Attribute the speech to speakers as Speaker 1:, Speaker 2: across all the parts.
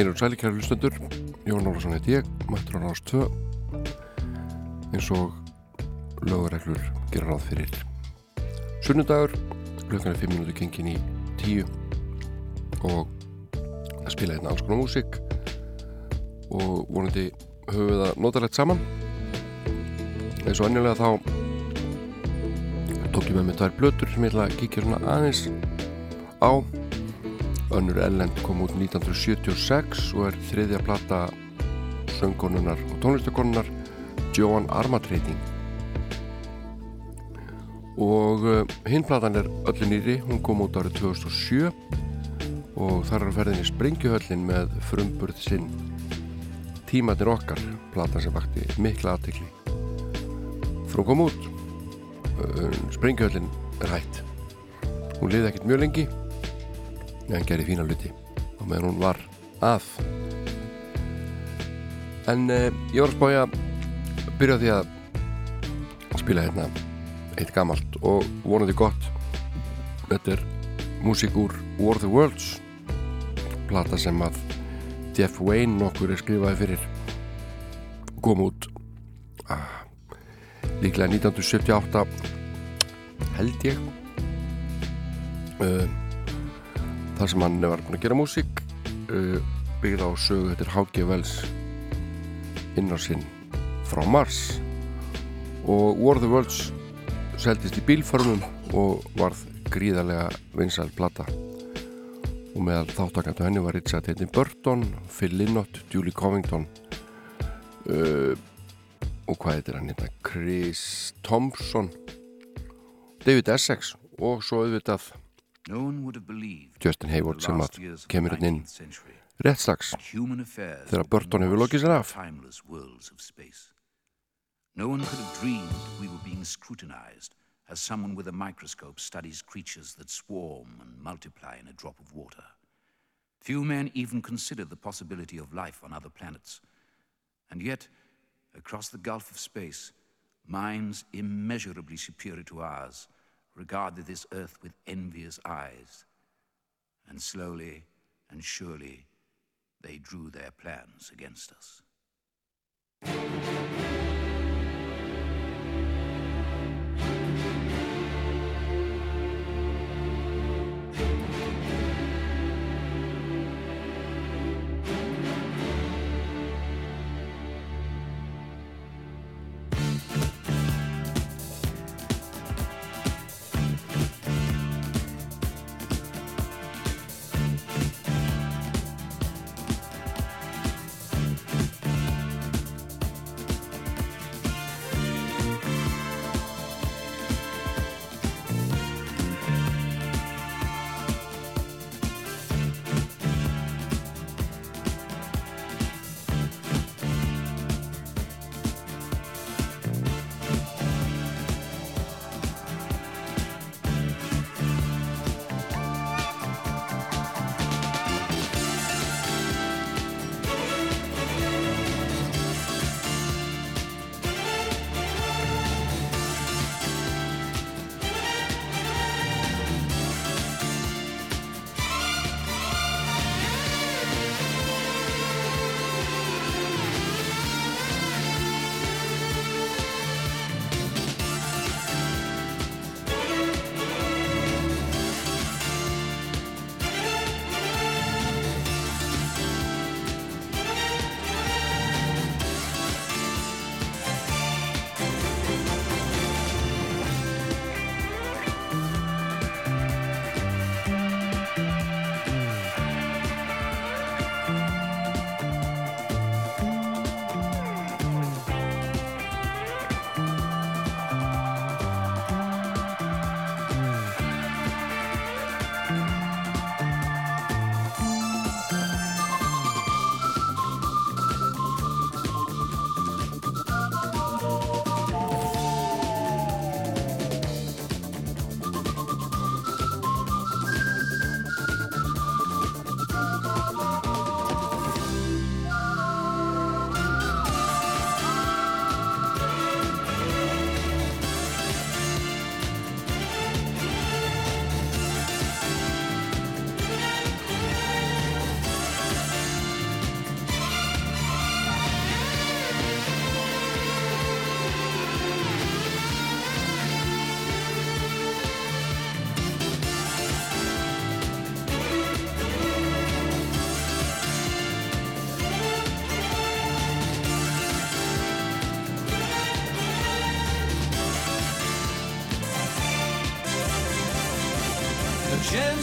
Speaker 1: Heilur sæli kæru lustendur, Jón Ólarsson heit ég, mættur á náðast 2 eins og lögureglur gera ráð fyrir. Sunnudagur, klukkan er 5 minúti gengin í 10 og að spila hérna alls konar músík og vonandi höfum við það notalegt saman. Eins og annjulega þá tók ég með mig tvær blötur sem ég ætla að kíkja svona aðeins Önnur Ellend kom út 1976 og er þriðja platta söngkonunar og tónlistakonunar Joan Armatrading og uh, hinn platan er öllin nýri, hún kom út árið 2007 og þar er ferðinni Springjuhöllin með frumburð sinn. Tímatnir okkar platan sem vakti mikla aðtekli frá kom út uh, Springjuhöllin er hætt. Hún liði ekkert mjög lengi en gerði fína luti og meðan hún var að. En eh, ég var að spája að byrja því að spila hérna eitt gammalt og vonandi gott. Þetta er músík úr War of the Worlds plata sem að Jeff Wayne nokkur er skrifaði fyrir. Kom út ah, líklega 1978 held ég. Uh, þar sem hann var búin að gera músík uh, byggð á sögu þetta er H.G. Wells inn á sinn frá Mars og War of the Worlds seldist í bílformum og varð gríðarlega vinsæl plata og meðal þáttakant henni var Richard Hayden Burton Phil Lynott, Julie Covington uh, og hvað heitir hann hérna Chris Thompson David Essex og svo auðvitað Justin Hayward sem að kemur hérna inn rétt slags þegar Burton hefur lokið sér af No one could have dreamed we were being scrutinized as someone with a microscope studies creatures that swarm and multiply in a drop of water. Few men even consider the possibility of life on other planets. And yet, across the gulf of space, minds immeasurably superior to ours regarded this earth with envious eyes. And slowly and surely, they drew their plans against us.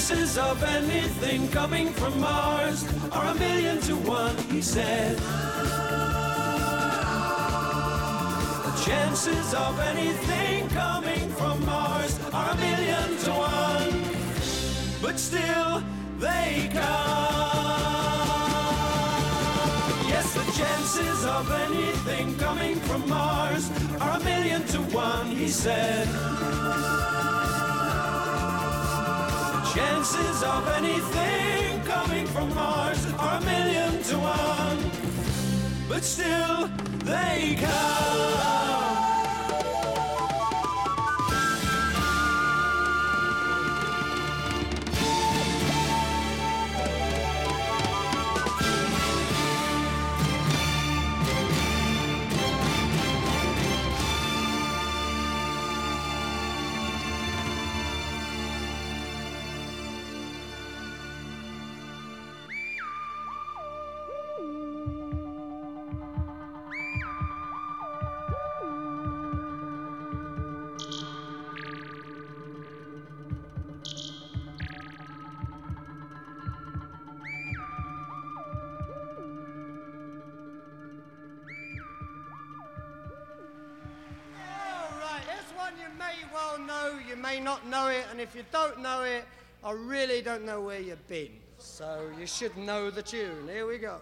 Speaker 2: Chances of anything coming from Mars are a million to one, he said. The chances of anything coming from Mars are a million to one, but still they come. Yes, the chances of anything coming from Mars are a million to one, he said. Chances of anything coming from Mars are a million to one, but still they come.
Speaker 3: not know it, and if you don't know it, I really don't know where you've been. So you should know the tune. Here we go.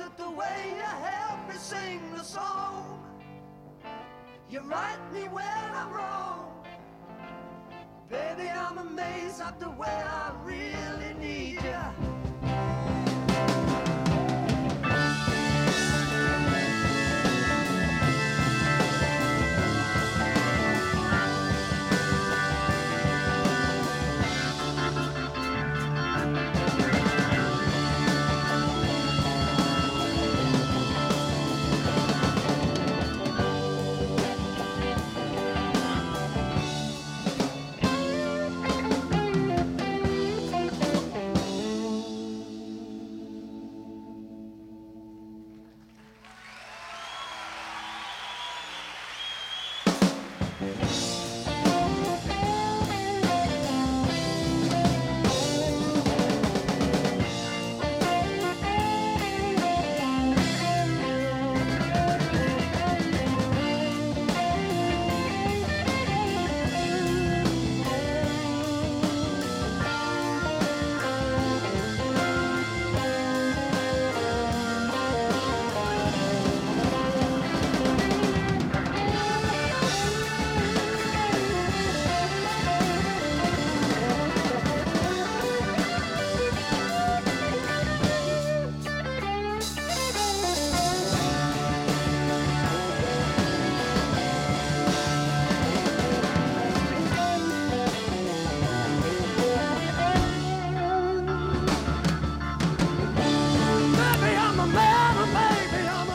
Speaker 3: Is it the way you help me sing the song? You right me when I'm wrong. Baby, I'm amazed at the way I really need you.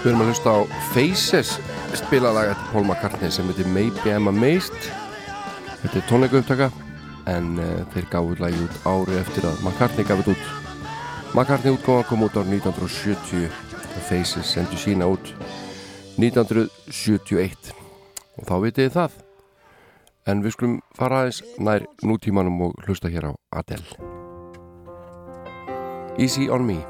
Speaker 4: Við erum að hlusta á Faces spilalag eftir Paul McCartney sem heitir Maybe I'm Amazed. Þetta er tónleika upptaka en uh, þeir gáðu lagi út ári eftir að McCartney gafið út. McCartney útgóðan kom út árið 1970 Faces sendu sína út 1971 og þá vitið það. En við skulum fara aðeins nær nútímanum og hlusta hér á Adele. Easy on me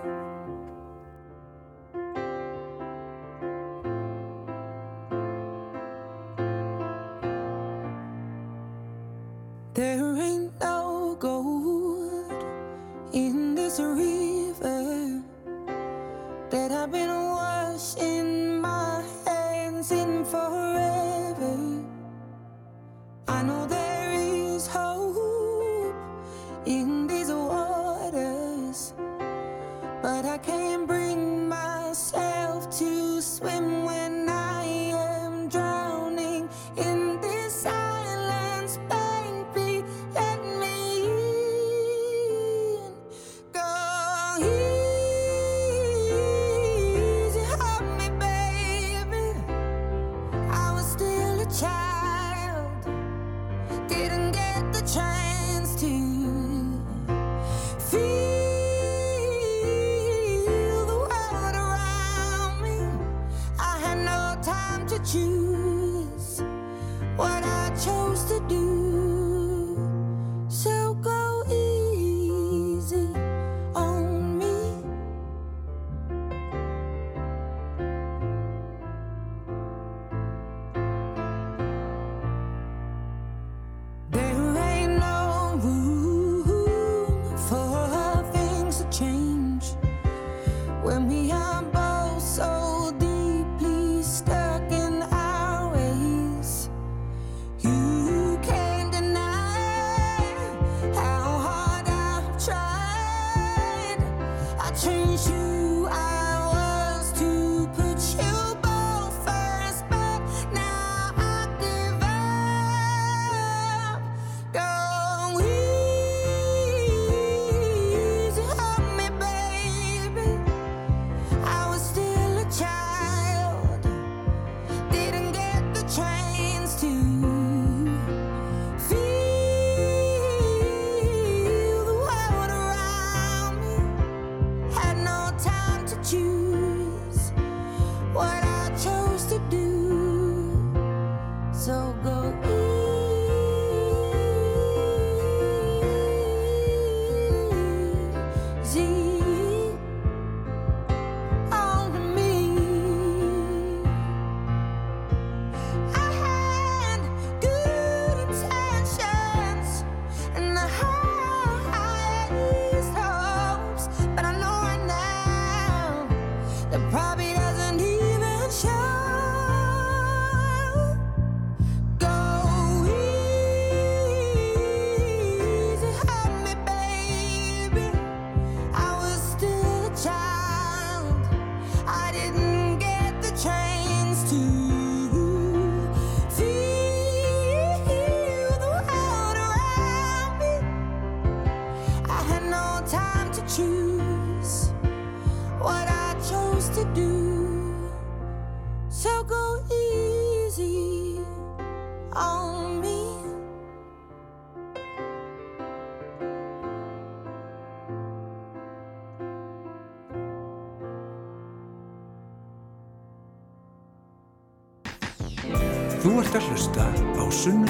Speaker 5: Þú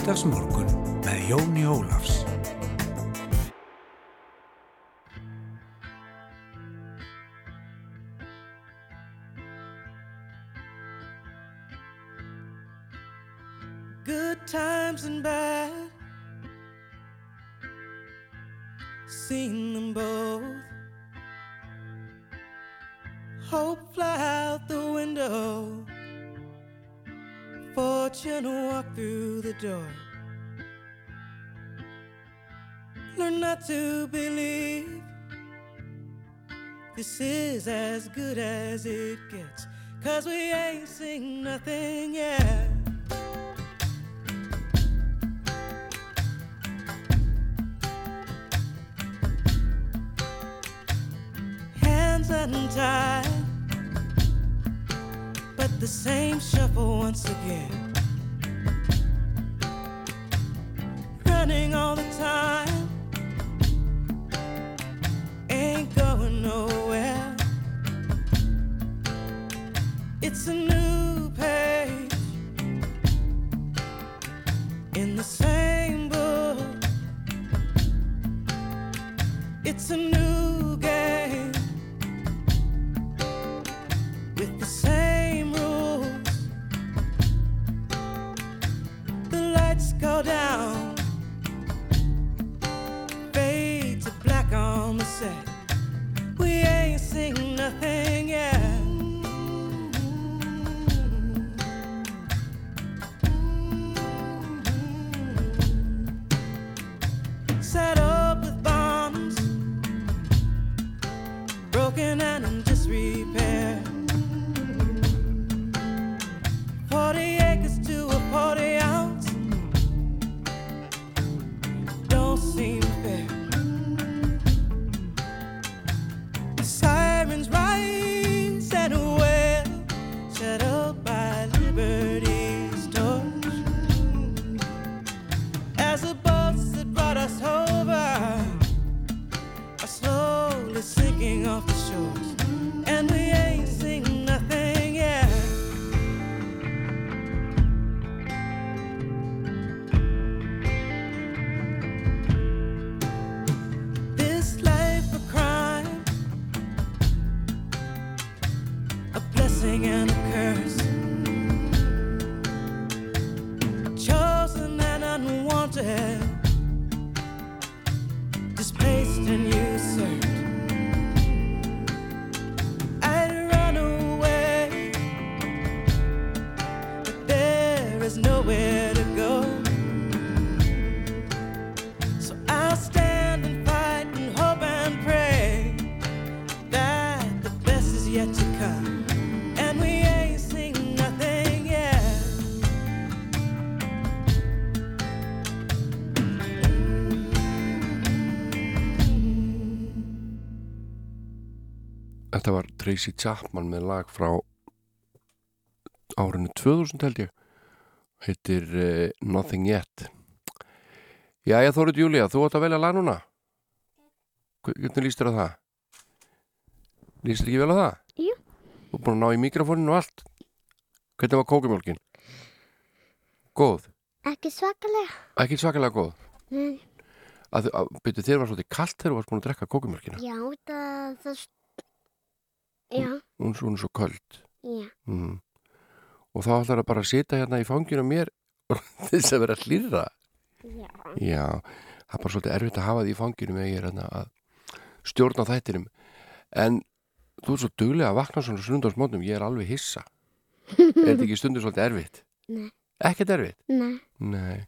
Speaker 5: Sunnudagsmorgun með Jóni Ólafs.
Speaker 6: Cause we ain't seen nothing
Speaker 1: Tracy Chapman með lag frá árinu 2000 held ég heitir uh, Nothing Yet Jæja Þórið Júlía, þú átt að velja lag núna Hvernig líst þér á það? Líst þér ekki vel á það?
Speaker 7: Jú.
Speaker 1: Þú er búin að ná í mikrofóninu og allt Hvernig var kókumjólkin? Góð?
Speaker 7: Ekki svakalega.
Speaker 1: Ekki svakalega góð?
Speaker 7: Nei.
Speaker 1: Að, að, byrju, þér var svolítið kallt þegar þú varst búin að drekka kókumjólkina
Speaker 7: Já, það, það, já,
Speaker 1: Hún hún er svo köld
Speaker 7: já,
Speaker 1: mm. og þá ætlar að bara sita hérna í fanginu mér þess að vera hlýra
Speaker 7: já.
Speaker 1: já, það er bara svolítið erfitt að hafa því í fanginu með ég er hérna að stjórna þættinum en þú ert svo duglega að vakna svona sundarsmótnum, ég er alveg hissa er þetta ekki stundur svolítið erfitt?
Speaker 7: Nei.
Speaker 1: ekkert erfitt?
Speaker 7: Nei.
Speaker 1: Nei,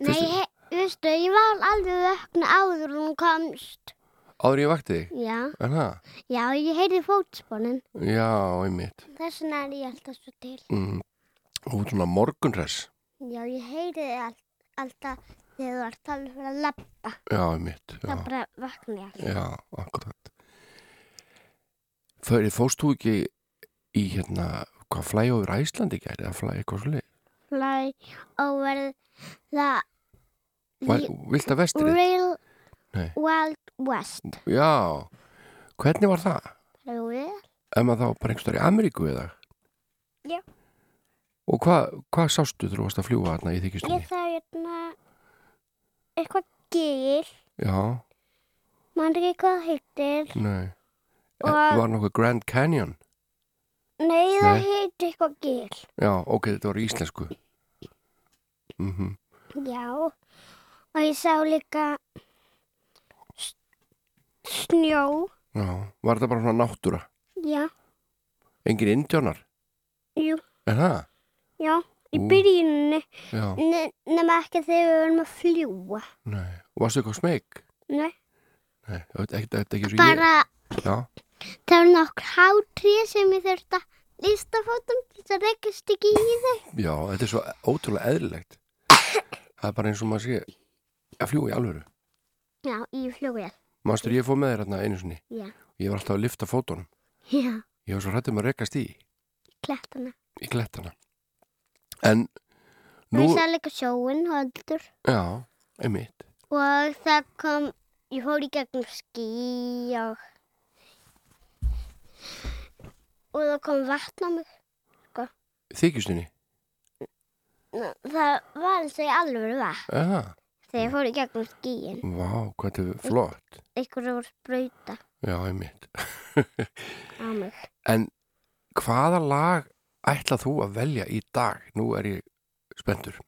Speaker 7: Nei, veistu, ég var alveg vöknu áður en hún komst.
Speaker 1: Áður ég vakti þig
Speaker 7: Já,
Speaker 1: en það?
Speaker 7: já, ég heyrði fótspónin.
Speaker 1: Já, einmitt
Speaker 7: Þess vegna er ég alltaf svo til.
Speaker 1: mm. og þú ert svona morgunress
Speaker 7: Já, ég heyrði all, alltaf þegar þú ert alveg fyrir að lappa.
Speaker 1: já, einmitt já.
Speaker 7: Það bara vakna ég alltaf.
Speaker 1: Já, akkurat. Fyrir fóst þú ekki í hérna, hvað flæði over Æslandi gæri eða flæði eitthvað svolítið?
Speaker 7: Fly over the
Speaker 1: Vilt að vestrið?
Speaker 7: real
Speaker 1: Nei.
Speaker 7: wild west.
Speaker 1: Já, hvernig var það?
Speaker 7: Jú,
Speaker 1: Ef maður þá bara einhverstaðar í Ameríku eða?
Speaker 7: Já.
Speaker 1: Og hvað hva sástu þú varst að fljúa þarna í þykjustunni?
Speaker 7: ég það hérna eitthvað gil,
Speaker 1: Já,
Speaker 7: mann ekki hvað það heitir.
Speaker 1: nei.
Speaker 7: Og-.
Speaker 1: Var nokkuð Grand Canyon?
Speaker 7: Nei, það heitir eitthvað gil.
Speaker 1: Já, ok, þetta var íslensku. Mm
Speaker 7: Já, og ég sá líka snjó.
Speaker 1: Já, var þetta bara svona náttúra?
Speaker 7: Já,
Speaker 1: Engin indjónar?
Speaker 7: jú,
Speaker 1: Er það?
Speaker 7: já, í byrjunni,
Speaker 1: Já,
Speaker 7: ne nema ekki þegar við erum að fljúa.
Speaker 1: nei. Og varstu eitthvað smeg?
Speaker 7: Nei,
Speaker 1: Nei, þetta er ekki, svo
Speaker 7: bara
Speaker 1: ég. Já,
Speaker 7: það var nokkur hátrið sem ég þurfti að lísta fótum til þess að reykast ekki í þau.
Speaker 1: já, þetta er svo ótrúlega eðlilegt. Það er bara eins og maður sé að fljúa í alvöru.
Speaker 7: Já, í flugvél.
Speaker 1: Mannstur, ég fóð með þér hérna einu sinni.
Speaker 7: Já,
Speaker 1: Ég var alltaf að lifta fótunum.
Speaker 7: já,
Speaker 1: Ég var svo hrættum að rekast í.
Speaker 7: klettana.
Speaker 8: í klettana en
Speaker 7: Nú... Ég sá líka sjóin höldur
Speaker 8: já, einmitt
Speaker 7: og það kom, ég fór í gegnum ský og og það kom vatn á mig.
Speaker 8: þykjustinni,
Speaker 7: Það var eins og í alvöru vatn
Speaker 8: já,
Speaker 7: þegar ég fór í gegnum skíin.
Speaker 8: vá, hvað þetta er flott.
Speaker 7: Einhver voru að sprauta.
Speaker 8: Já, einmitt.
Speaker 7: Á mig.
Speaker 8: en hvaða lag ætlað þú að velja í dag? Nú er ég spenntur.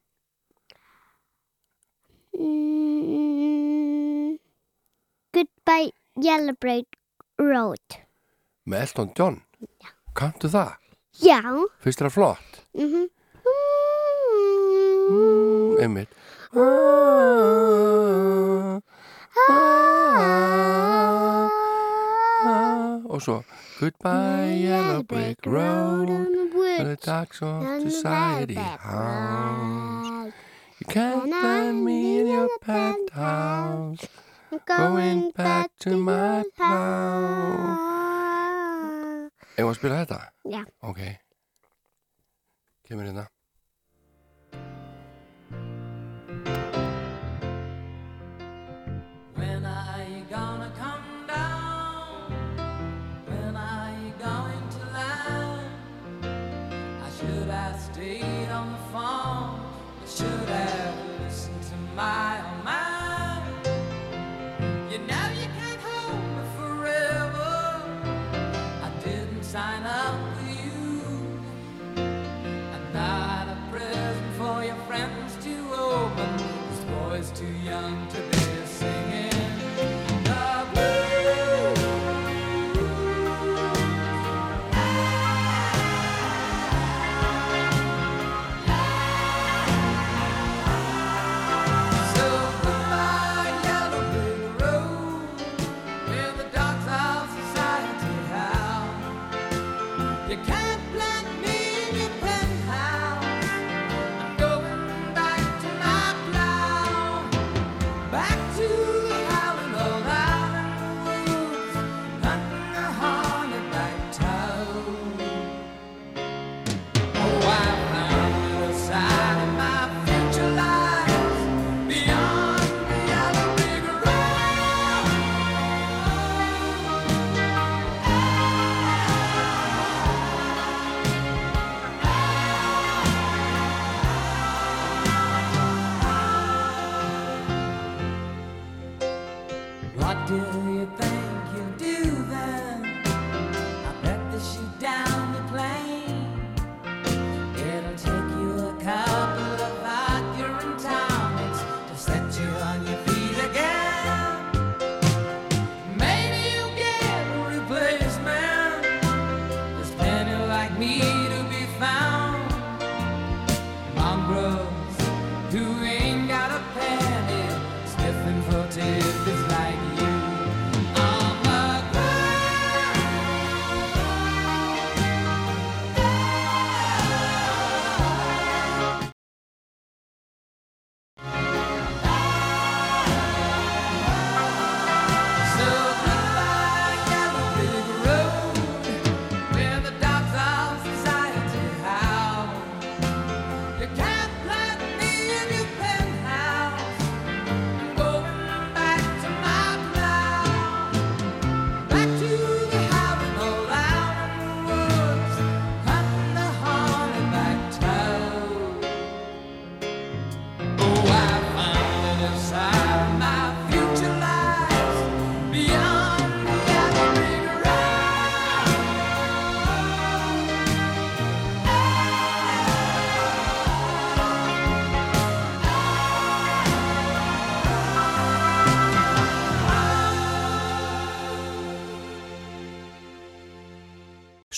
Speaker 7: Mm, goodbye Yellow Brick Road.
Speaker 8: með Elton John? Kanntu það,
Speaker 7: Já.
Speaker 8: finnst þér það flott?
Speaker 7: Mm
Speaker 8: mm, einmitt og svo Goodbye yellow brick road. where the dogs of society house You can't find me in your penthouse. Going back to my house Eða að spila þetta?
Speaker 7: Já.
Speaker 8: Ok. Kemur hérna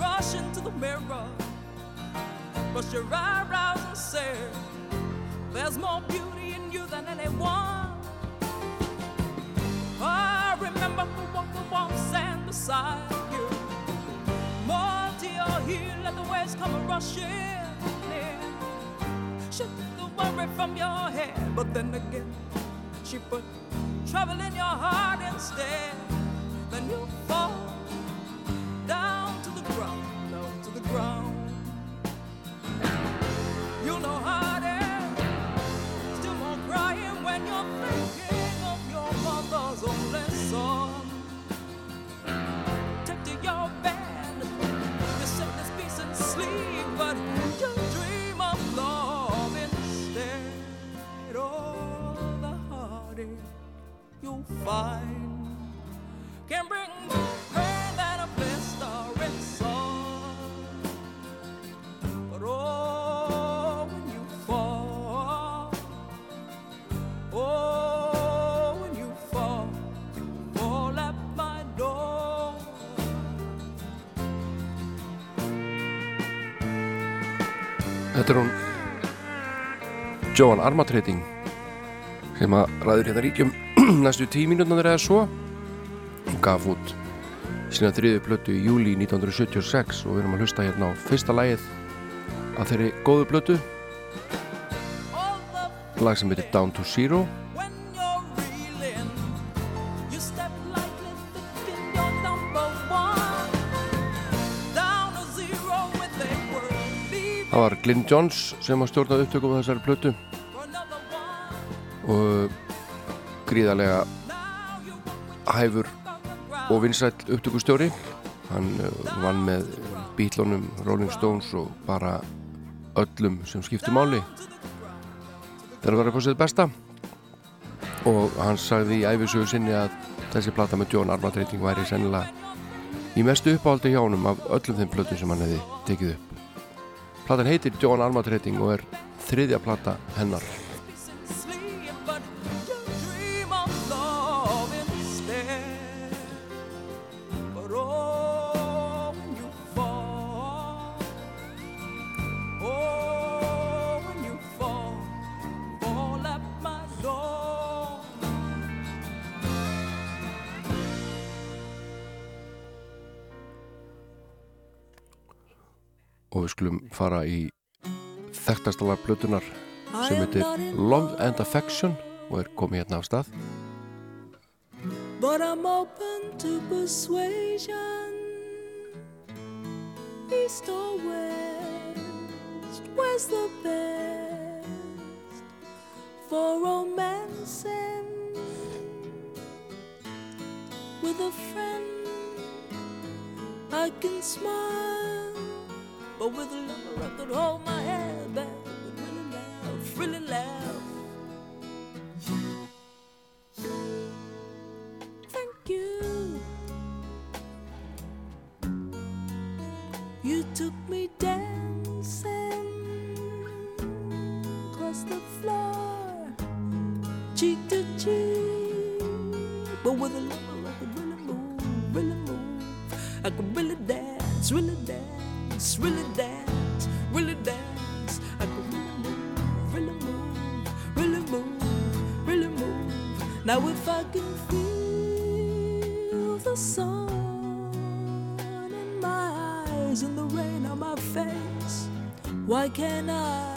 Speaker 9: Sends you rushing to the mirror. Brush your eyebrows and say, There's more beauty in you than anyone. I remember who walked the warm sand beside you. More to your heel, let the waves come rushing in. She took the worry from your head, but then again, she put trouble in your heart instead. Then you fall you'll find can bring
Speaker 1: Joan Armatrading sem að ræður hérna ríkjum næstu mínútnar eða svo. Gaf út sína þriðu plötu í júli 1976 og við erum að hlusta hérna á fyrsta lagið af þeirri góðu plötu. Lag sem heitir Down to Zero það var Glyn Johns sem að stjórna upptökum á þessari plötu. Og gríðarlega hæfur og vinsæll upptökustjóri. Hann uh, vann með Beatlunum, Rolling Stones og bara öllum sem skipti máli. Það var á sitt besta. Og hann sagði í æfisögu sinni að þessi plata með John Armatrading væri sennilega í mestu uppáldi hjá honum af öllum þeim plötum sem hann hefði tekið upp platan heitir John Armatrading og er þriðja plata hennar skulum fara í þekktastala blötunar sem heitir Love and Affection og er komið hérna af stað
Speaker 9: But I'm open to persuasion. East or west, where's the best for romancing with a friend? I can smile, but with a lover I could hold my head back really laugh, really laugh. I cannot.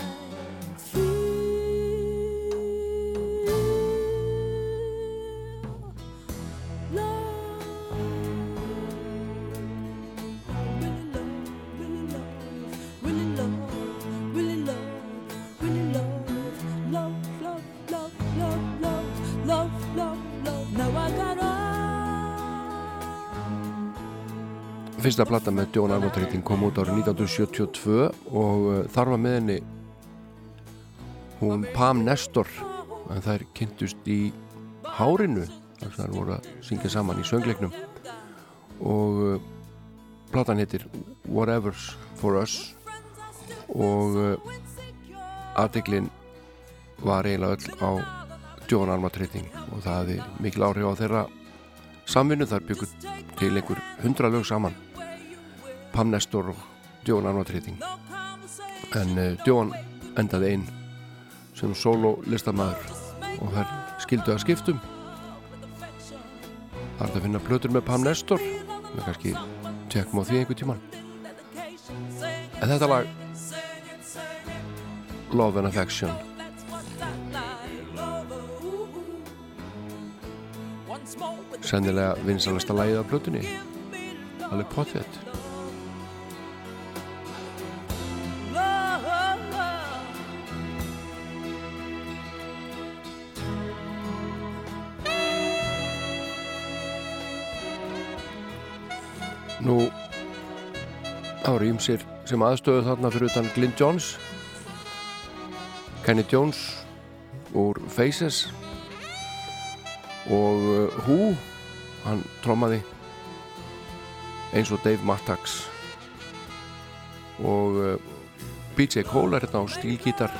Speaker 1: Fyrsta platta með John Armour-treyting kom út árið 1972 og uh, þar var með henni hún Pam Nestor en þær kynntust í hárinu þar voru að syngja saman í söngleiknum. Og uh, platan heitir Whatever's for Us og uh, aðdeglin var eiginlega öll á John Armour-treyting og það hefði mikil áhrif á þeirra samvinnu. Þar byggur til einhver hundra lög saman Pam Nestor og Djóan Arnold-treyting en uh, Djóan endaði einn sem solo listamæður og þær skildu að skiptum. Það er að finna plötur með Pam Nestor með kannski tjekkum á því einhver tíman en þetta lag Love and Affection. Sennilega vinsalasta lagið af plötunni alveg potið það voru ímsir sem aðstöðu þarna fyrir utan Glyn Jones Kenny Jones úr Faces og uh, Who hann trommaði eins og Dave Mattax og uh, BJ Cole er hérna á stílgítar.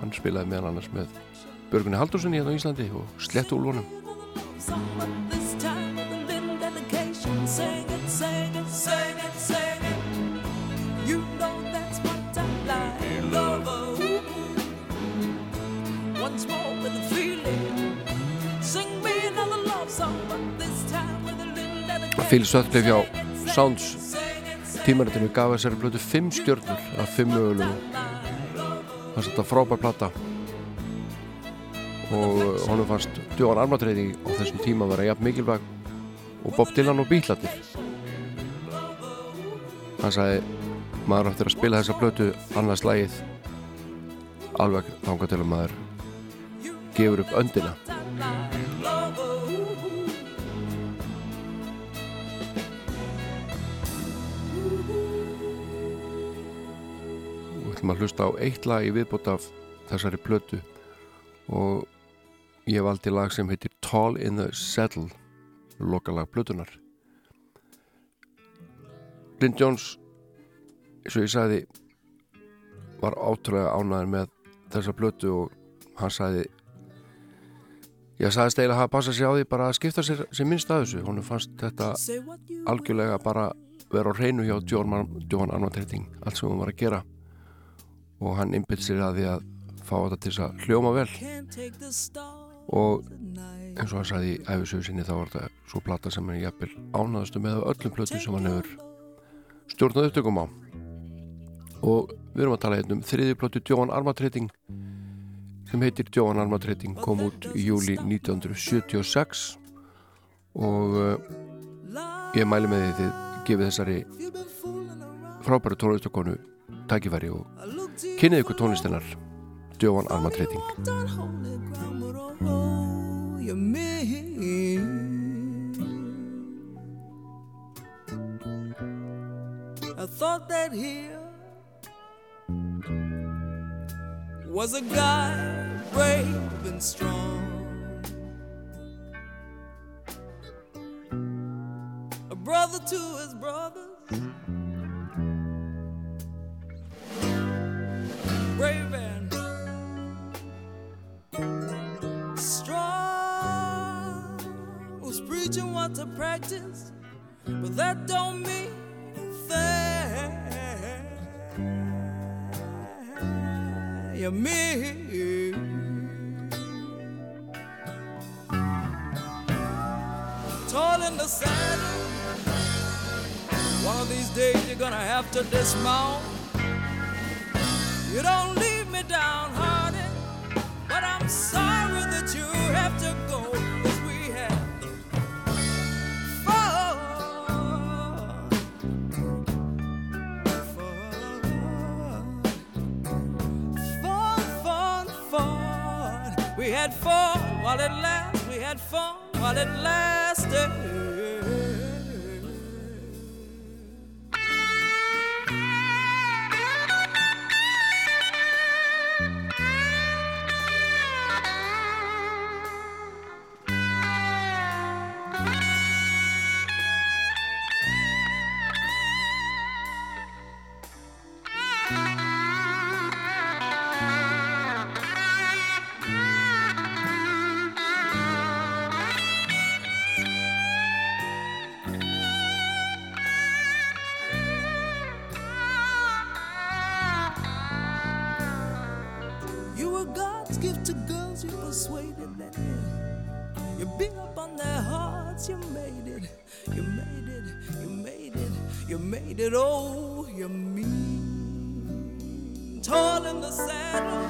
Speaker 1: Hann spilaði meðan annars með Björgunni Haldurssoni hérna á Íslandi og Slettúlunum
Speaker 9: This
Speaker 1: Phil Sutcliffe hjá Sounds. Tímaritinu gaf þessari blötu 5 stjörnur af 5 mögulegum. Það er þetta frábær plata. Og uh, honum fannst Djóan Armatreiði á þessum tíma vera jafn mikilvæg. Og Bob Dylan og Bílarnir hann sagði maður áttir að spila þessa blötu annars lagið. Alveg þangað til að maður gefur upp öndina. Við ætlum að hlusta á eitt lag í viðbót af þessari plötu og ég valdi lag sem heitir Tall in the Saddle lokalag plötunar Lynn Jones eins og ég sagði var átrúlega ánæður með þessa plötu og hann sagði ég sagði steila að hafa passað sér á því bara að skipta sér sem minnst að þessu. Hún fannst þetta algjörlega bara vera á hreinu hjá Johan Armatreiting allt sem hún var að gera. Og hann innbytt sér að því að fá þetta til að hljóma vel. Og eins og hann sagði í æfisögu sinni þá var þetta svo plata sem hann jafnvel ánaðastu með öllum plötum sem hann hefur stjórnað upptökum á. Og við erum að tala hérna um þriðjuplötu Joan Armatrading sem heitir Joan Armatrading kom út í júli 1976 og uh, ég mæli með því þið gefið þessari frábæru tónlistakonu tækifæri og kynnið ykkur tónlistennar Joan
Speaker 9: mean. I thought that here was a guy brave and strong, a brother to his brothers, brave and strong. Who's preaching what to practice, but that don't mean a thing. You mean tall in the saddle. One of these days you're gonna have to dismount. You don't leave me downhearted, but I'm sorry that you have to go. Had fun while it lasted. We had fun while it lasted. Persuaded that you beat up on their hearts. You made it, you made it, you made it, you made it. Oh, you mean tall in the saddle.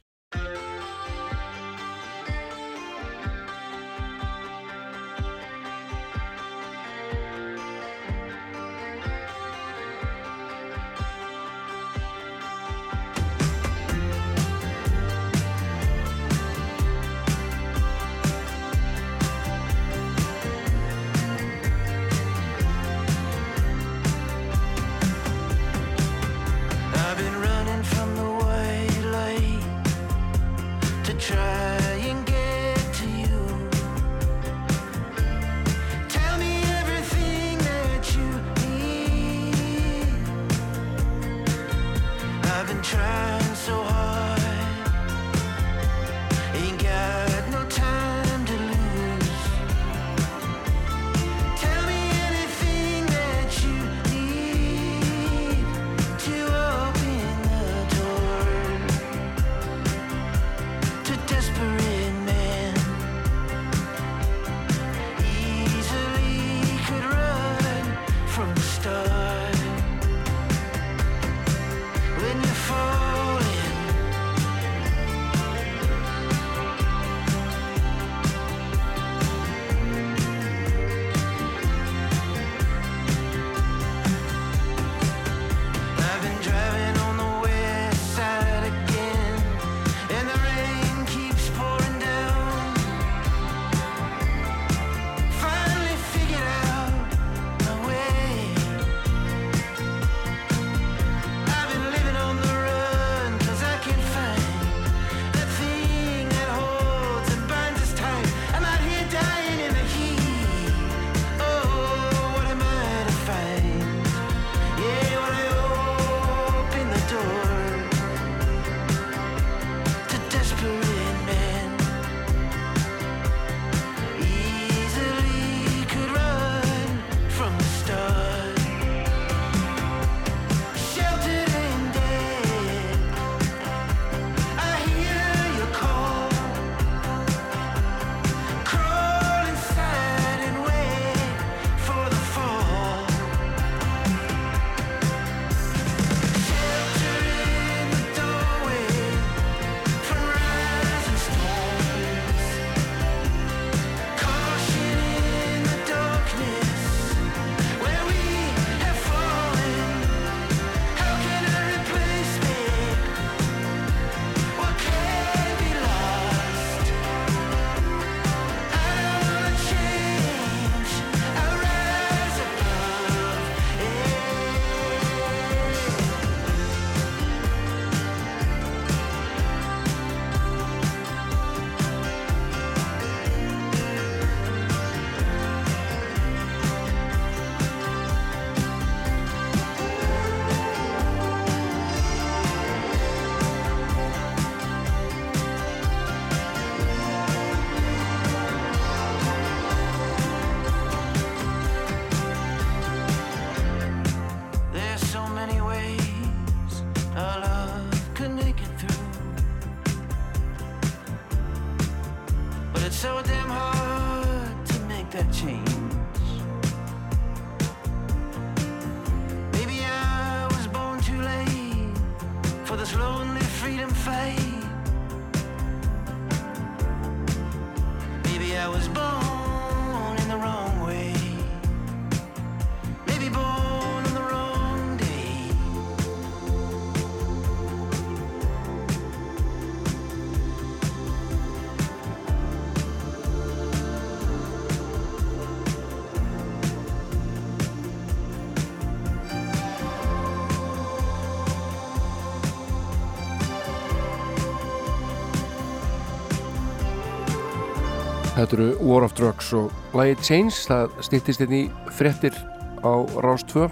Speaker 1: Þetta eru War of Drugs og Light Chains, það stýttist inn hérna í frettir á Rástvö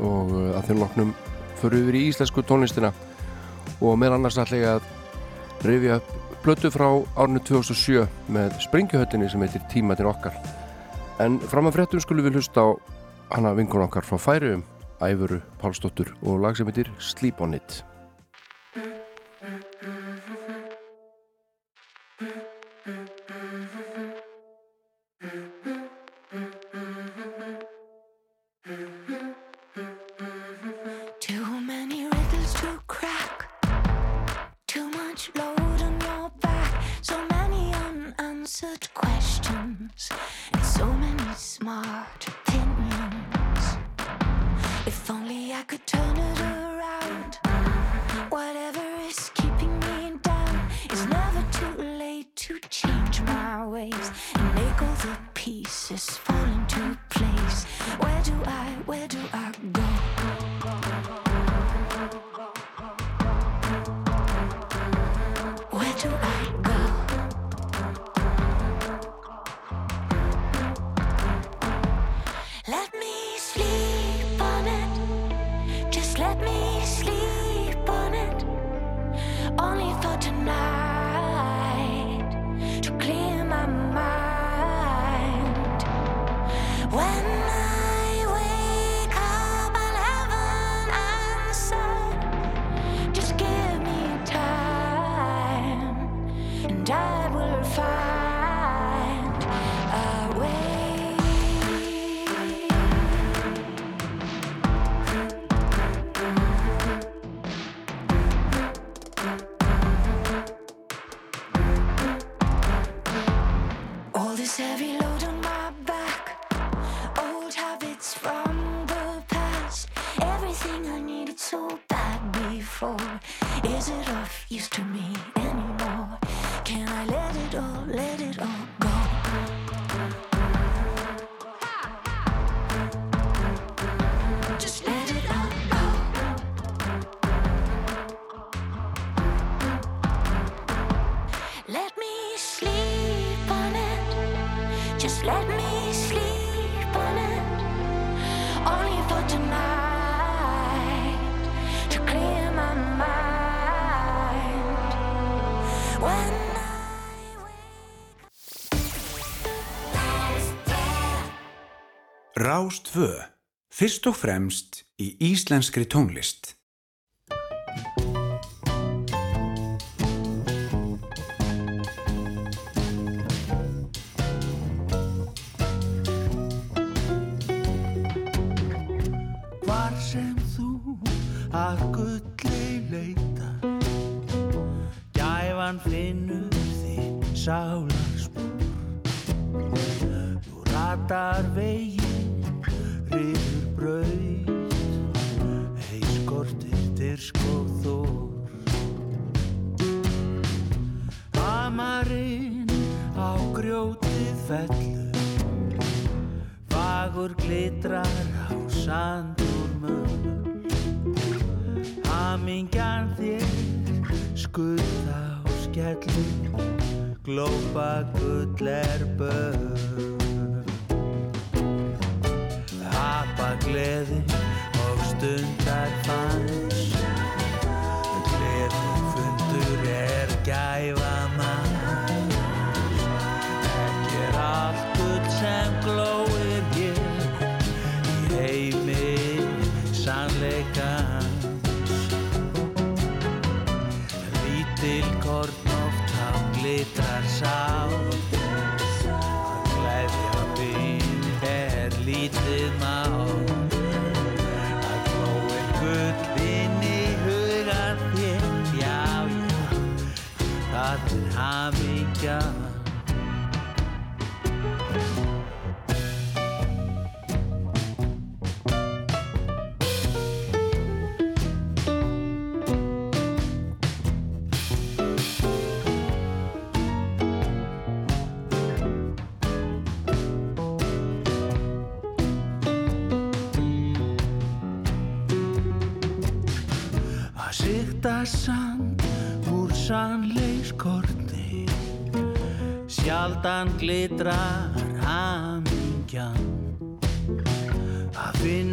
Speaker 1: og uh, að þeim loknum fyrir yfir í íslensku tónlistina og meðan annars ætla ég að rifja upp blötu frá árnu 2007 með springjuhöllinni sem heitir Tímatin okkar. En fram að frettum skulum við hlusta á hana vingun okkar frá færiðum, æfuru, pálsdóttur og lag sem heitir Sleep on it.
Speaker 10: Rást 2. Fyrst og fremst í íslenskri tónlist.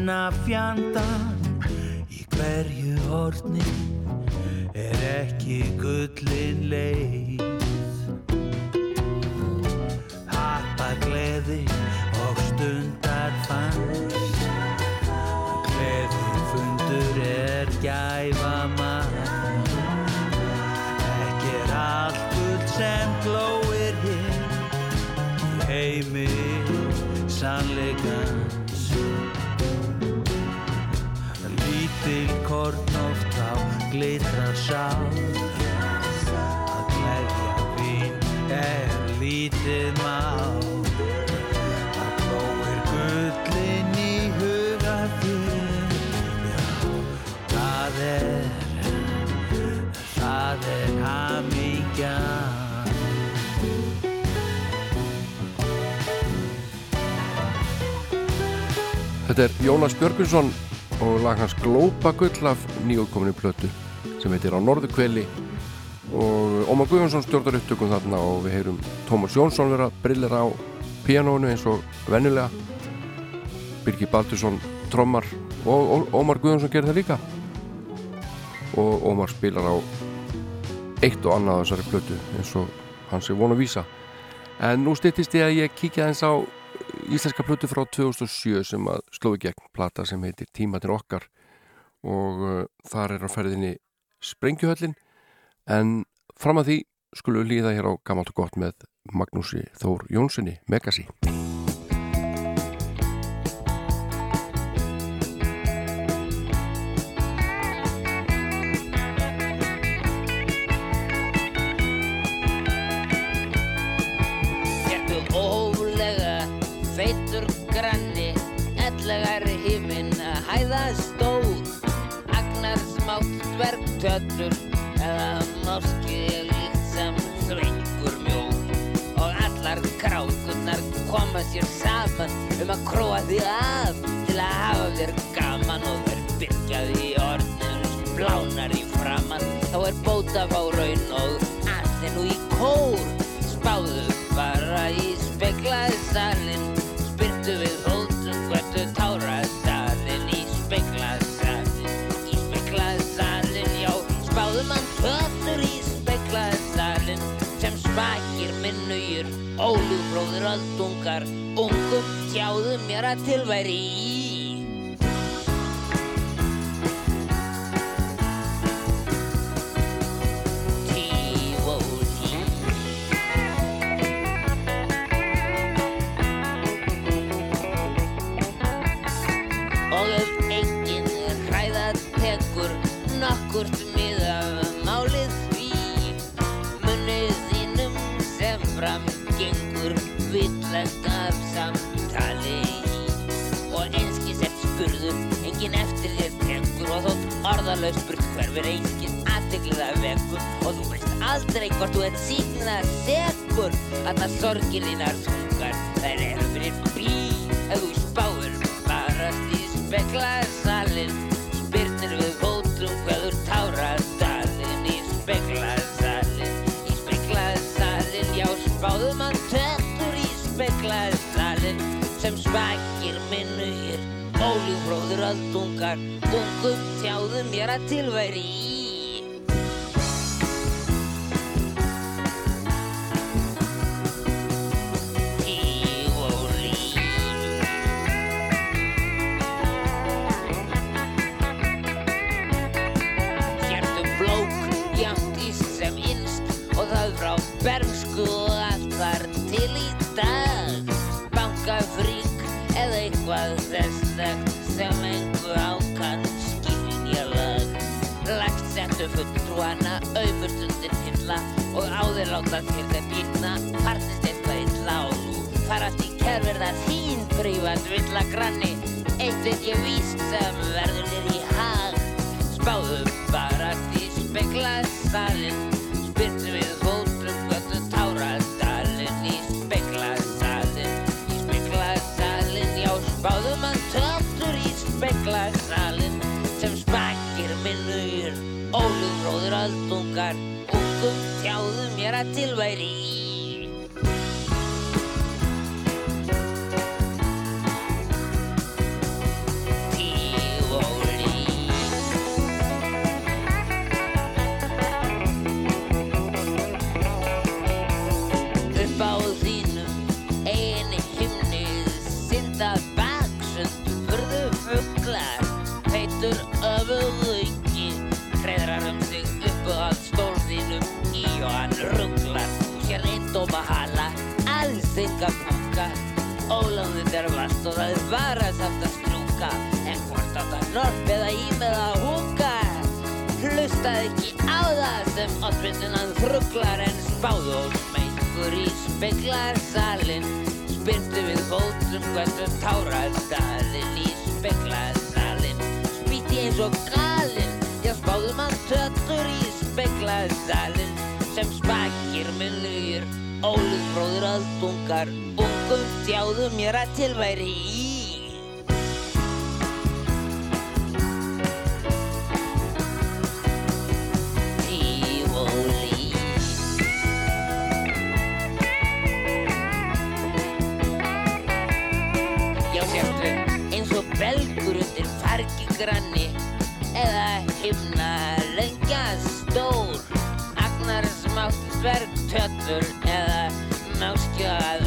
Speaker 11: finna fjandan í hverju horni er ekki gullin leið. Happar gleði glitra sá að glæðja vinn er lítið má að blóir gullin í huga þinn já, það er það er hamingja.
Speaker 1: Þetta er Jónas Björgunsson og lag hans Glópagull af nýjóðkominni plötu sem heitir á Norðukveli og Ómar Guðjónsson stjórnar upptökum þarna og við heyrum Tómas Jónsson vera brillir á píanónu eins og vennulega Birgir Baldursson trommar og Ómar Guðjónsson gerir það líka. Og Ómar spilar á eitt og annað þessari plötu eins og hans er von að vísa. En nú styttist ég að ég kíkja eins á íslenska plötu frá 2007 sem að sló í gegn plata sem heitir Tíma til okkar. Og uh, þar er á ferðinni Sprengjuhöllin. En fram að því skulum við líða hér á gammalt og gott með Magnúsi Þór Jónssoni Megasi
Speaker 12: dvergtötur eða máskið líkt sem svengur mjóð og allar krákurnar koma sér saman um að króa því af til að hafa þér gaman og þær byrja því orðnir blánar í framann þá er bóta fá raun tjáðu mér að tilværi í fram gengur villast af samtali. Og einskis er spurður, enginn eftir þér tekur. Og þótt orðalaus spurt hverfur einskis aðteklið að vekur. Og þú veist aldrei hvort þú ert síknað sekur Allar sorgir þínar þungar, þær eru fyrir bí Ef þú spáir barast í speklaði Sem spakir minnugir, óljúfróður aldungar Ungum tjáðu mér að tilværi í fulltrúana auðvörstundir hylla og áður láta þér þeir býrna partist eitthvað illa og nú farast í kerverða þín prívat villa granni. Eitt veit ég víst sem verður þér í hag. Spáðu bara því speklaði salin að er bara samt að strúka en hvort átt að norp eða í með að húka Hlustaði ekki á það sem oddvindin hann þrugglar en spáðu og smeykur í speklar salin Spyrtu við fótum hversu tárar dalinn í speklar salin Spýti eins og galinn, já spáðu mann töttur í speklar salin Sem spakir með lugir, ólugfróður aldungar engum tjáðu mér að tilværi í. Belgur undir fargi granni eða himna lengja stór Agnar smátt verktjötur eða náskjöð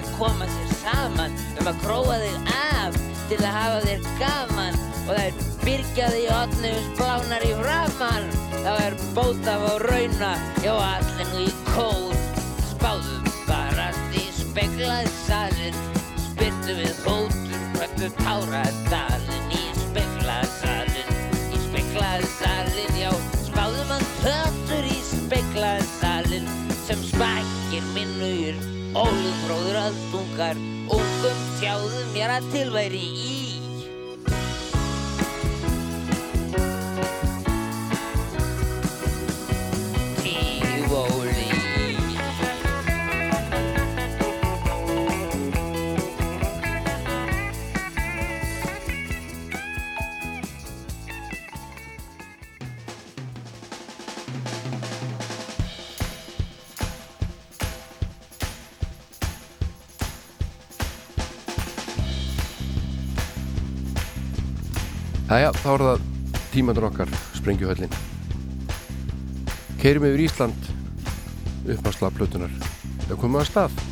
Speaker 12: þær koma sér saman um að króa þig af til að hafa þér gaman og þær byrgja þig í otnum splánar í framann þá er bótaf á rauna já allir nú í kór. Spáðum barast í speglað salin spyrtu við hótur kvöldu tára dalin aldungar ungum tjáðum mér að tilværi í
Speaker 1: Jæja, þá er það tímandur okkar, Sprengjuhöllin. Keirum yfir Ísland upp á slagplötunar. Það komum að stað.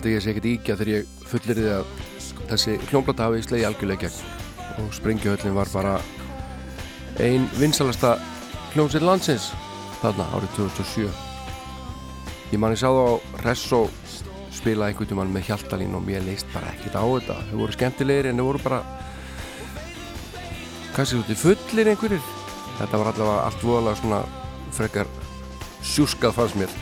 Speaker 1: Held að ég sé ekkert íkja þegar ég fullir þið að þessi hljómblata hafi slegi algjörlega gegn. Og Sprengjuhöllin var bara ein vinsalasta hljómsveit landsins þarna árið 2007 Ég man ég sá það á Resso spila einhvern tímann með Hjaltalín og mér leist bara ekkert á þetta. Þau voru skemmtilegir en þau voru bara kannski í fullir einhverjir? Þetta var allavega allt voðalega svona frekar sjúskað fannst mér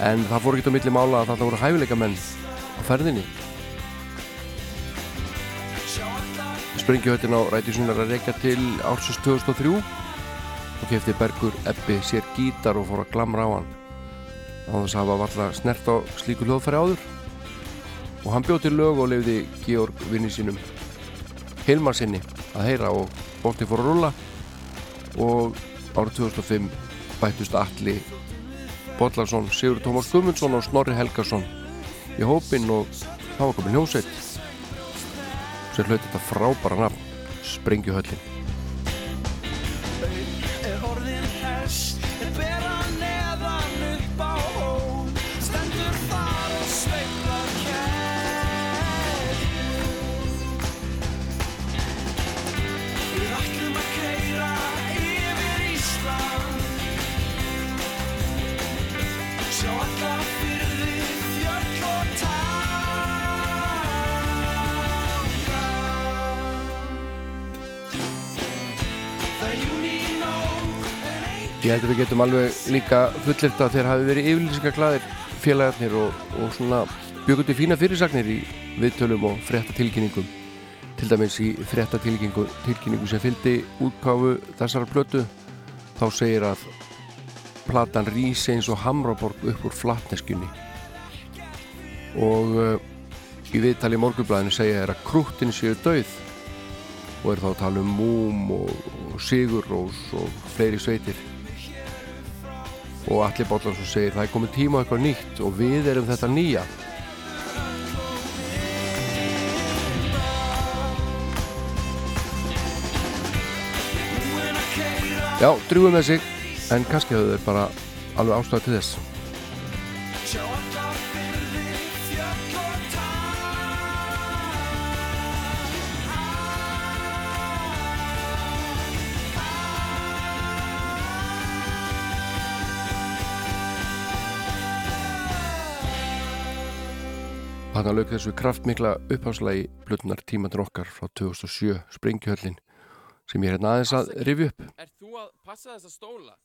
Speaker 1: en það fór ekki á milli mála að þetta voru hæfileika menn á ferðinni. Sprengjuhöttin á rætjusinnar að rekja til ársins 2003 og kefti Bergur Ebbi sér gítar og fór að glamra á hann. Á þess að hafa valla snert á slíku hljóðfæri áður. Og hann bjóð til lög og lefði Georg vinni sínum Hilmar sinni að heyra og bótti fór að rúlla. Og árið 2005 bættust Alli Bollarsson, Sigur Tómas Guðmundsson og Snorri Helgason í hópinn og þá var komin hljómsveit. Sem hlaut þetta frábæra nafn Sprengjuhöllin Ég held að við getum alveg líka fullirt að þeir hafi verið yfirlýsingarklaðir félagarnir og, og svona bjögundi fína fyrirsagnir í viðtölum og frétta tilkynningum til dæmis í frétta tilkynningu, tilkynningu sem fylgdi útkáfu þessara plötu þá segir að platan rís eins og Hamraborg upp úr flatneskjunni. Og uh, í viðtali í morgunblæðinu segja þeir að krúttin séu döið og er þá að tala um Múm og, og Sigurrós og fleiri sveitir og Alli Bállarsson segir það er komið tíma eitthvað nýtt og við erum þetta nýja. Já, drúum með sig en kannski höfðu þeir bara alveg ástæðu til þess Þannig lauk þessu kraftmikla uppháslægi blötunar tímandur okkar frá 2007 Springjuhöllin sem ég er hérna aðeins að rifja upp.
Speaker 13: Er þú að passa þessa stóla?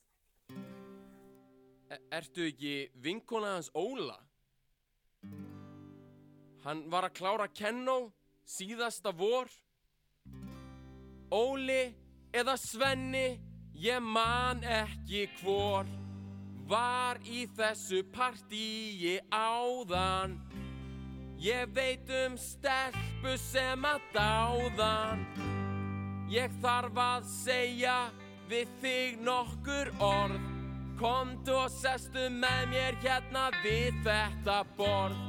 Speaker 13: E ertu ekki vinkona hans Óla? Hann var að klára Kennó síðasta vor. Óli eða Svenni ég man ekki hvor. Var í þessu partíi áðan Ég veit um stelpu sem að dáðan Ég þarf að segja við þig nokkur orð. Komdu og sestu með mér hérna við þetta borð.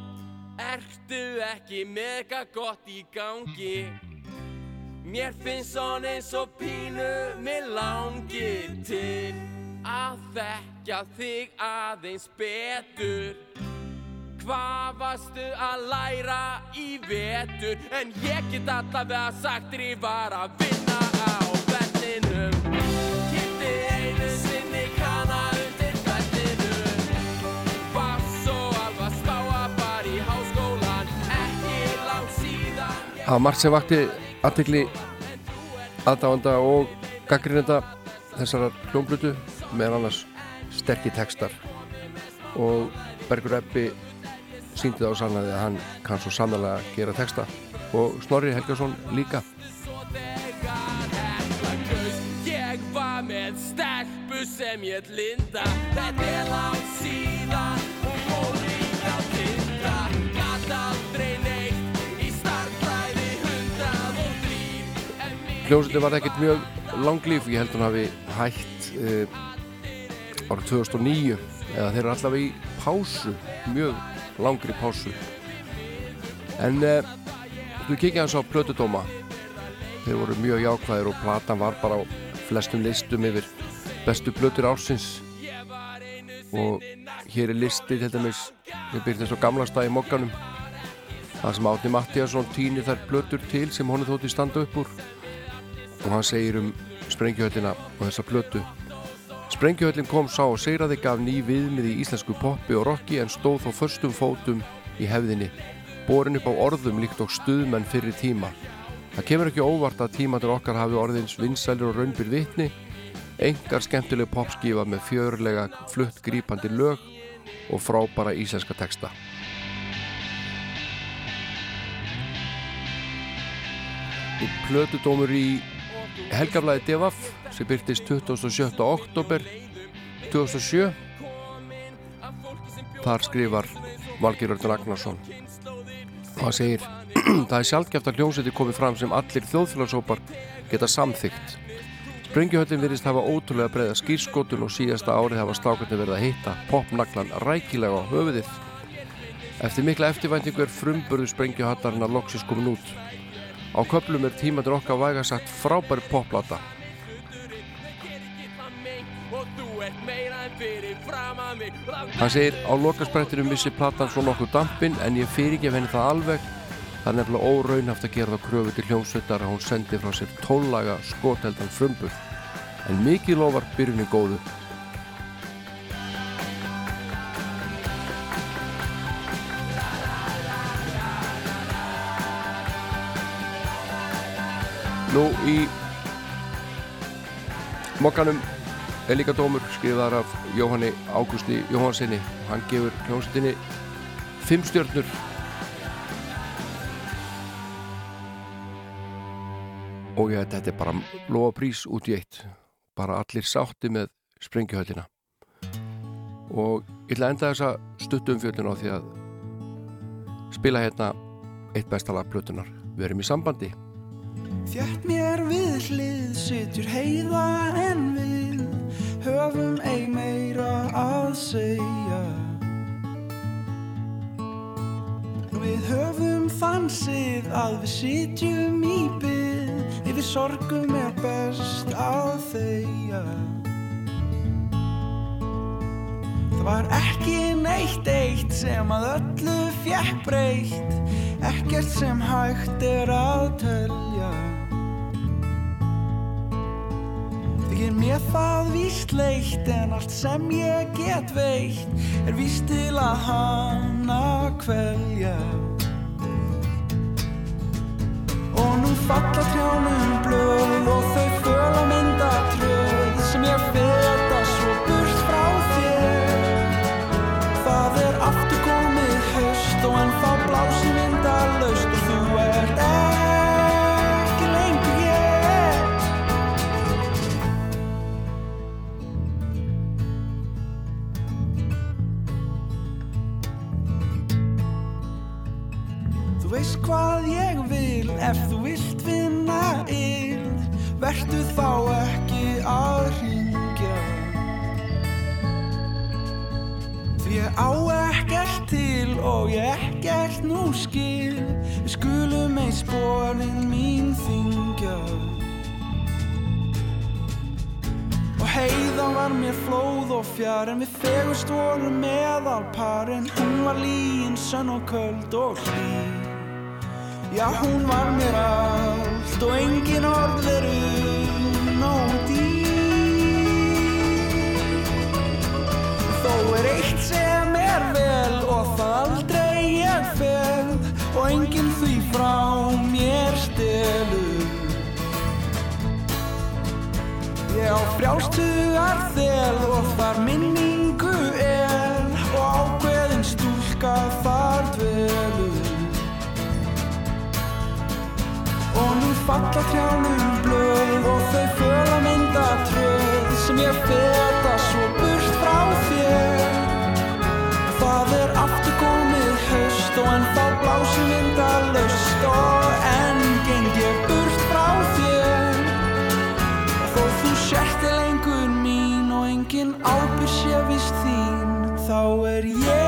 Speaker 13: Ertu ekki mega gott í gangi? Mér finnst svona eins og pínu Mér langir til Að þekka þig aðeins betur Hvað varstu að læra í vetur En ég get allavega sagt þér ég var að vinna á vellinum. Kitti einu sinni kana undir vellinum. Var svo alveg að spá að fara í háskólan Ekki langt síðan
Speaker 1: Það var margt sem vakti aðtegli aðdáanda og gaggrinenda þessarar hljómblutu meðan annars sterkir textar. Og Bergur Eppi síndi það á sannaði að hann kann svo sannlega gera texta. Og Snorri Helgason líka.
Speaker 13: Ég var með stelpu sem ég Linda. Þetta er langt síðan Hún fór í á tinda Gat aldrei neitt Í starfræði hundrað og þrýr
Speaker 1: Hljómsveitin var ekkert mjög langlíf. Ég held hún hafi hætt uh, árið 2009 eða þeir eru allavega í pásu. Mjög langri pásu. En uh, þú kikið hans á Plötudóma þeir voru mjög jákvæðir og platan var bara á flestum listum yfir bestu plötur ársins. Og hér er listi til dæmis við byrjum svo gamla stað í mokkanum það sem Átni Mattíasson týnir þær plötur til sem honum þótti standa upp úr. Og hann segir um Sprengjuhöllina og þessa plötu Sprengjuhöllin kom sá og segraði gaf ný viðmið í íslensku poppi og rocki en stóð þó förstum fótum í hefðinni borin upp á orðum líkt og stuðmenn fyrir tíma. Það kemur ekki óvart að tímatur okkar hafi orðins vinsælir og raunbyr vitni. Engar skemmtileg popskífa með fjörlega flutt grípandi lög og frábara íslenska texta. Plötudómur í Helgaflæði Devaf sem byrtist 27. oktober 2007 Þar skrifar Valgeir Örn Ragnarsson. Og hann segir Það er sjálfgeft að hljómsveiti komið fram sem allir þjóðfélagsópar geta samþygt Sprengjuhöllin virðist hafa ótrúlega breiða skýrskotun og síðasta árið hafa strákarnir verið að hitta popnaglan rækilega á höfuðið. Eftir mikla eftirvæntingu er frumburðu sprengjuhattarinn að loksis komin út. Á köplum er tímaður okkar væga sagt frábæri popplata Hann segir á lokasprættinum vissi platan svo nokkuð dampin en ég fyrirgef henni það alveg. Það er nefnilega óraunhaft að gera það kröfu til hljómsveitar að hún sendi frá sér tónlaga skoteldan frumbur en mikið lofar byrjunni góðu. Nú í mokkanum er líka dómur skrifaðar af Jóhanni Ágústi Jóhansinni hann gefur hljómsveitinni fimm stjörnur. Og ég, þetta er bara lofa prís út í eitt. Bara allir sátti með sprengjuhöllina. Og ég ætla að enda þessa stuttum fjöldin á því að spila hérna eitt bestala plötunar við erum í sambandi.
Speaker 11: Þjætt mér við hlið sitjur heiða en við höfum ei meira að segja. Við höfum þansið að við sitjum í byð yfir sorgum er best að þegja. Það var ekki neitt eitt sem að öllu fjekk breytt Ekkert sem hægt er að telja Þykir mér það víst leitt En allt sem ég get veitt Er víst til að hana kvelja. Og nú falla trjánum blöð Og þau föla mynda tröð Sem ég feta hvað ég vil ef þú vilt vinna ill, vertu þá ekki að hringja. Því ég á ekkert til og ég ekkert nú skil Við skulum ei sporin mín þingja Og heiða var mér flóð og fjár En við fegust vorum meðal par En hún var líin, sönn og köld og hlý Já, hún var mér allt og engin orð eru nóg dýr Þó er eitt sem er vel og það aldrei ég fel og enginn því frá mér stelur. Ég á frjálstugar þel og þar minningu er og ákveðin stúlka falla trjánum blöð og þau föla mynda tröð sem ég feta svo burt frá þér. Það er aftur komið haust og enn þá blási vindalaust og enn geng ég burt frá þér. Þó þú sért er lengur mín og engin ábyrg sé vist þín, þá er ég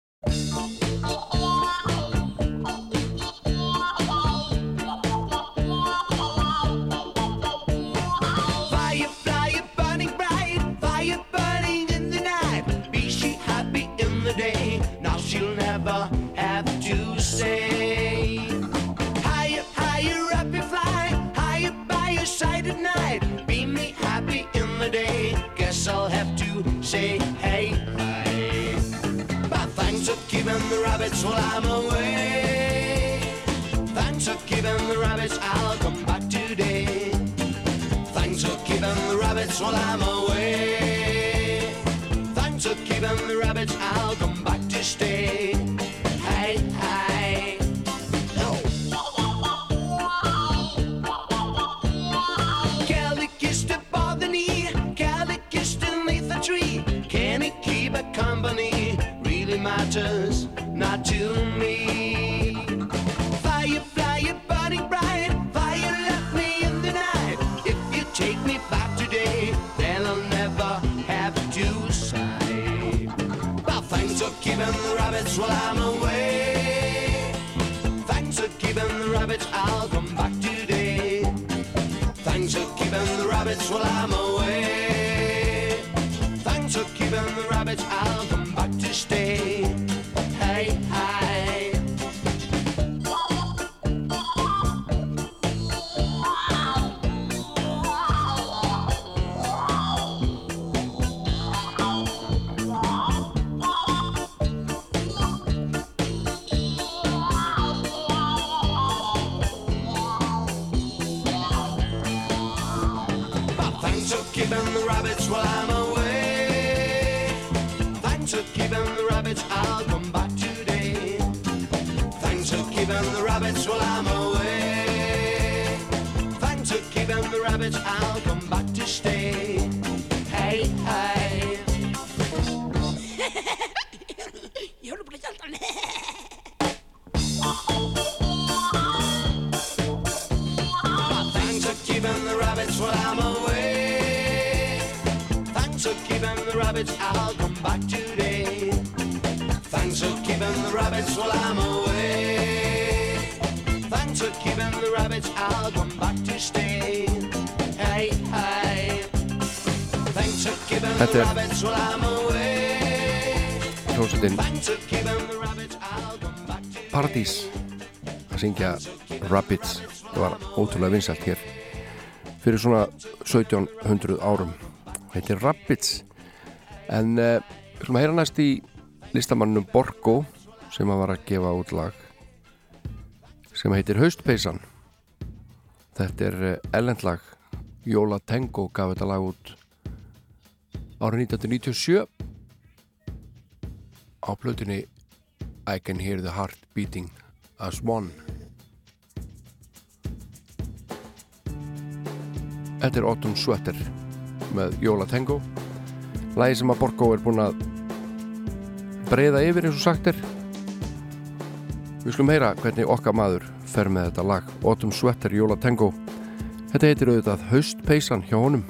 Speaker 14: Rabbits while I'm away. Thanks for keeping the rabbits, I'll come back today. Thanks for keeping the rabbits while I'm away. Thanks for keeping the rabbits, I'll come
Speaker 15: Paradís að syngja Rabbits. Það var ótrúlega vinsælt hér fyrir svona 1700 árum. Er Rabbits. En uh, við skulum heyra næst í listamannum Borgo sem að var að gefa út lag sem heitir Haustpeysan. Þetta er ellendlag Jóla Tengo gaf þetta lag út árið 1997 á plötunni I can hear the heart beating as one. Þetta er Autumn Sweater með Jóla Tango. Lægi sem að Borgó er búin að breyða yfir eins og sagt er. Við skulum heyra hvernig okkar maður fer með þetta lag Autumn Sweater Jóla Tango. Þetta heitir auðvitað Haustpeysan hjá honum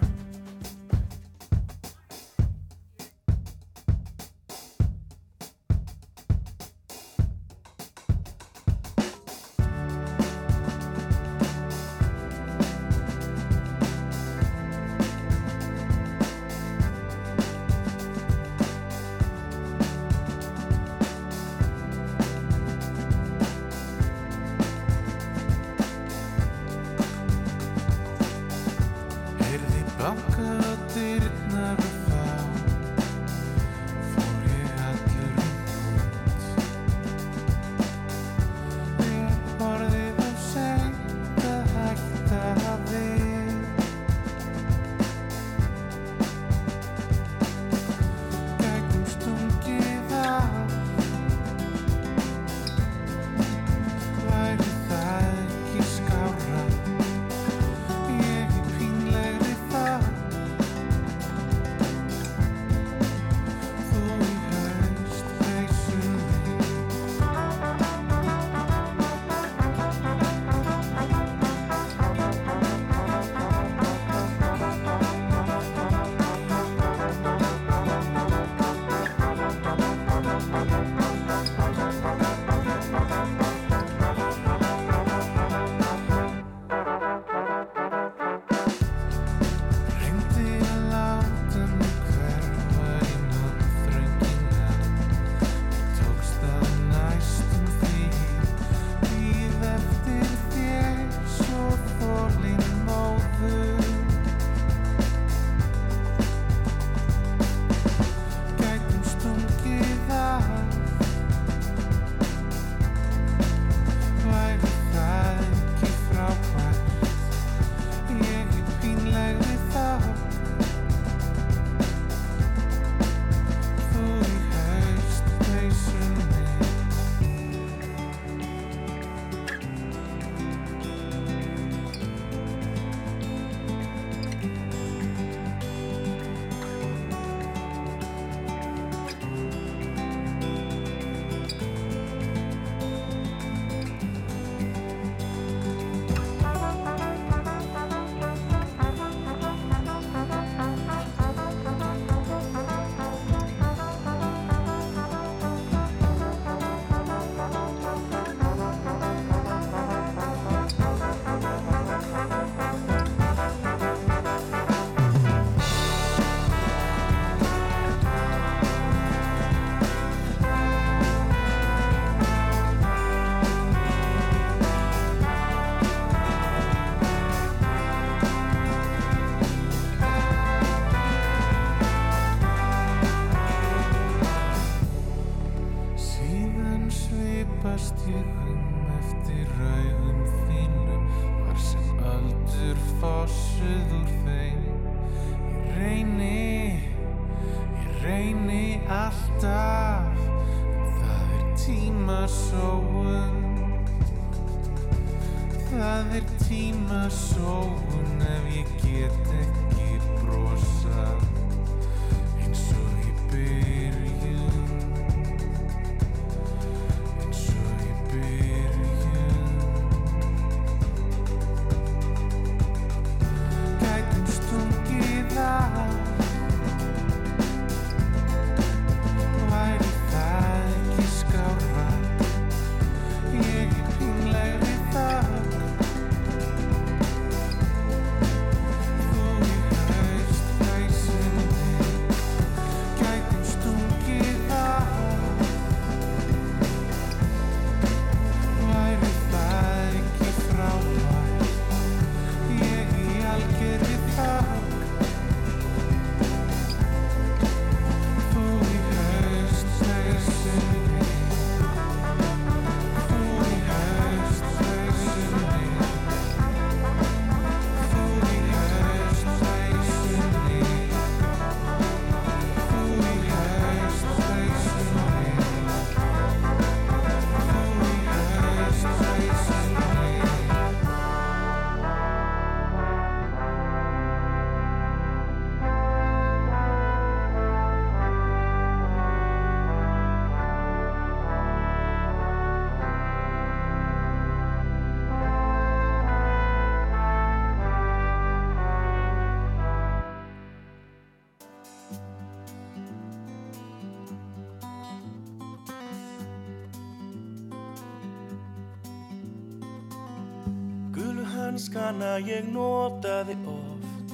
Speaker 16: hanskana ég notaði oft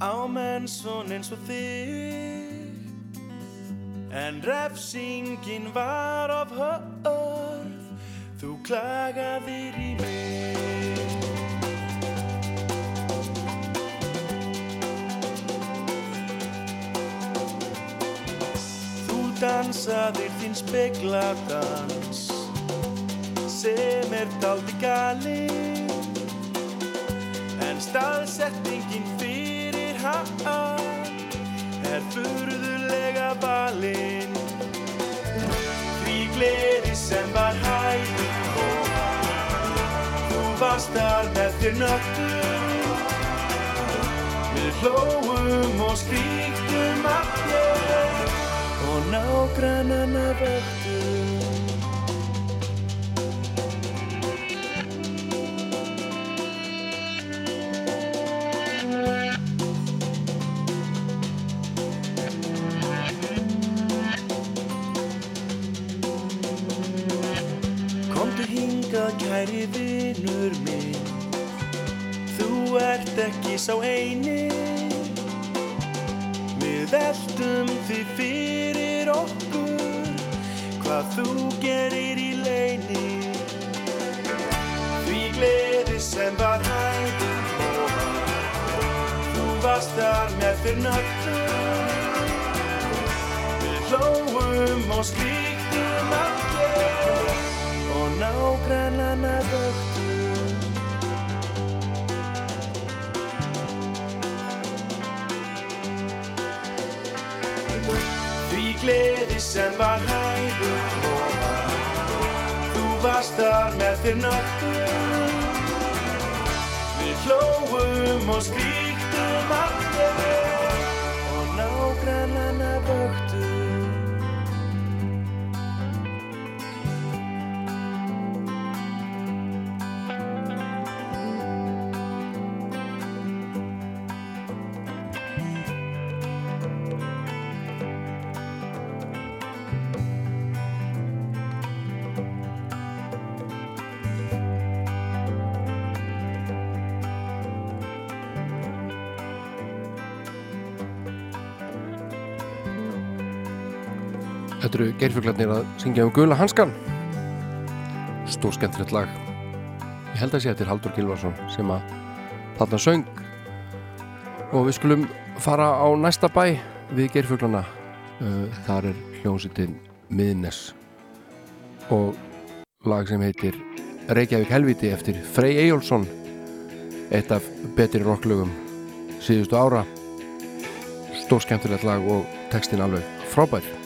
Speaker 16: á menn svon eins og þig. En refsingin var of hörð þú klagaðir í mig. Þú dansaðir þín spekladans sem er daldi galinn staðsetningin fyrir hann er furðulega valinn. Því gleði sem var hægur og þú varst þar með þér nöttum við hlóum og skríktum að þér og nágrannana vöktum ert ekki sá eini. Við veltum því fyrir okkur Hvað þú gerir í leini. Því gleði sem var hægur Þú varst þar með þér nöttum Við hlóum og skríktum Þar með þér nöttum Við hlóum og skríktum
Speaker 1: eru geirfuglarnir að syngja um gula hanskan Stór skemmtilegt lag. Ég held að sé eftir Haldur Gilvarsson sem að þarna söng. Og við skulum fara á næsta bæ við geirfuglana. Uh, þar er hljómsveitin Miðnes og lag sem heitir Reykjavík helviti eftir Frey Eyjólfsson eitt af betri rocklögum síðustu ára. Stór skemmtilegt lag og
Speaker 17: textin alveg frábær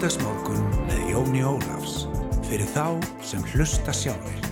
Speaker 9: Sunnudagsmorgun með Jóni Ólafs fyrir þá sem hlusta sjálfur.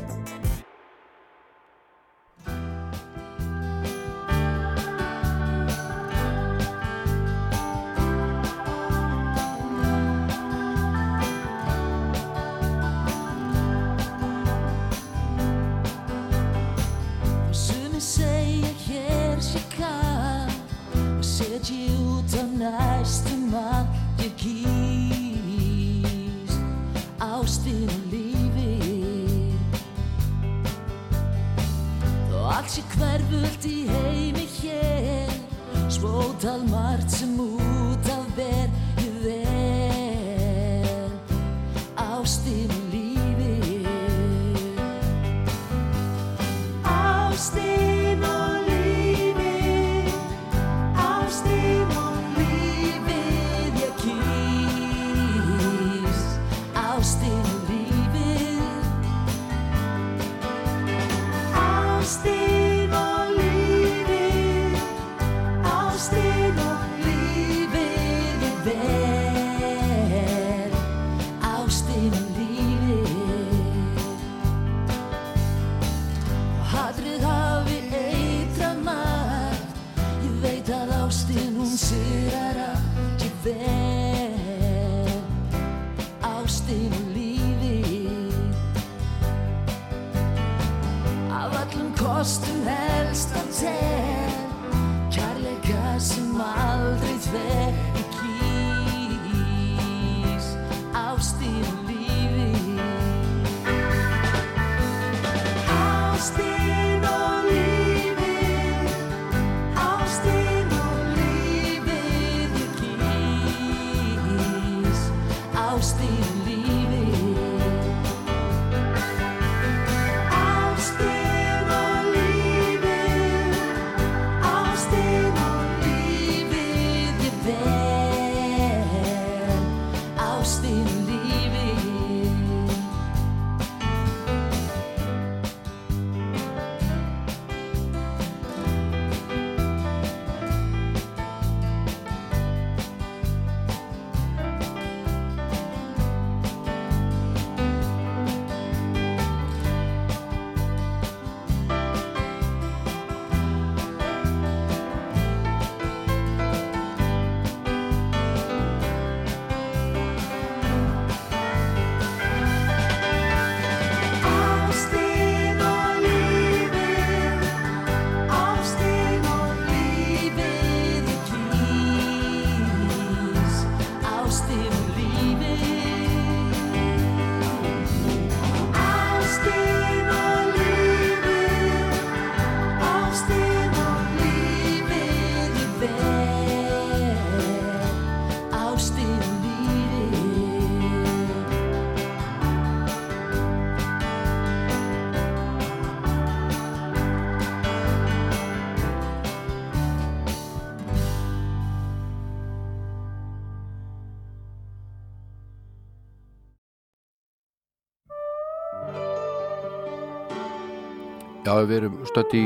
Speaker 1: að
Speaker 9: við erum stött í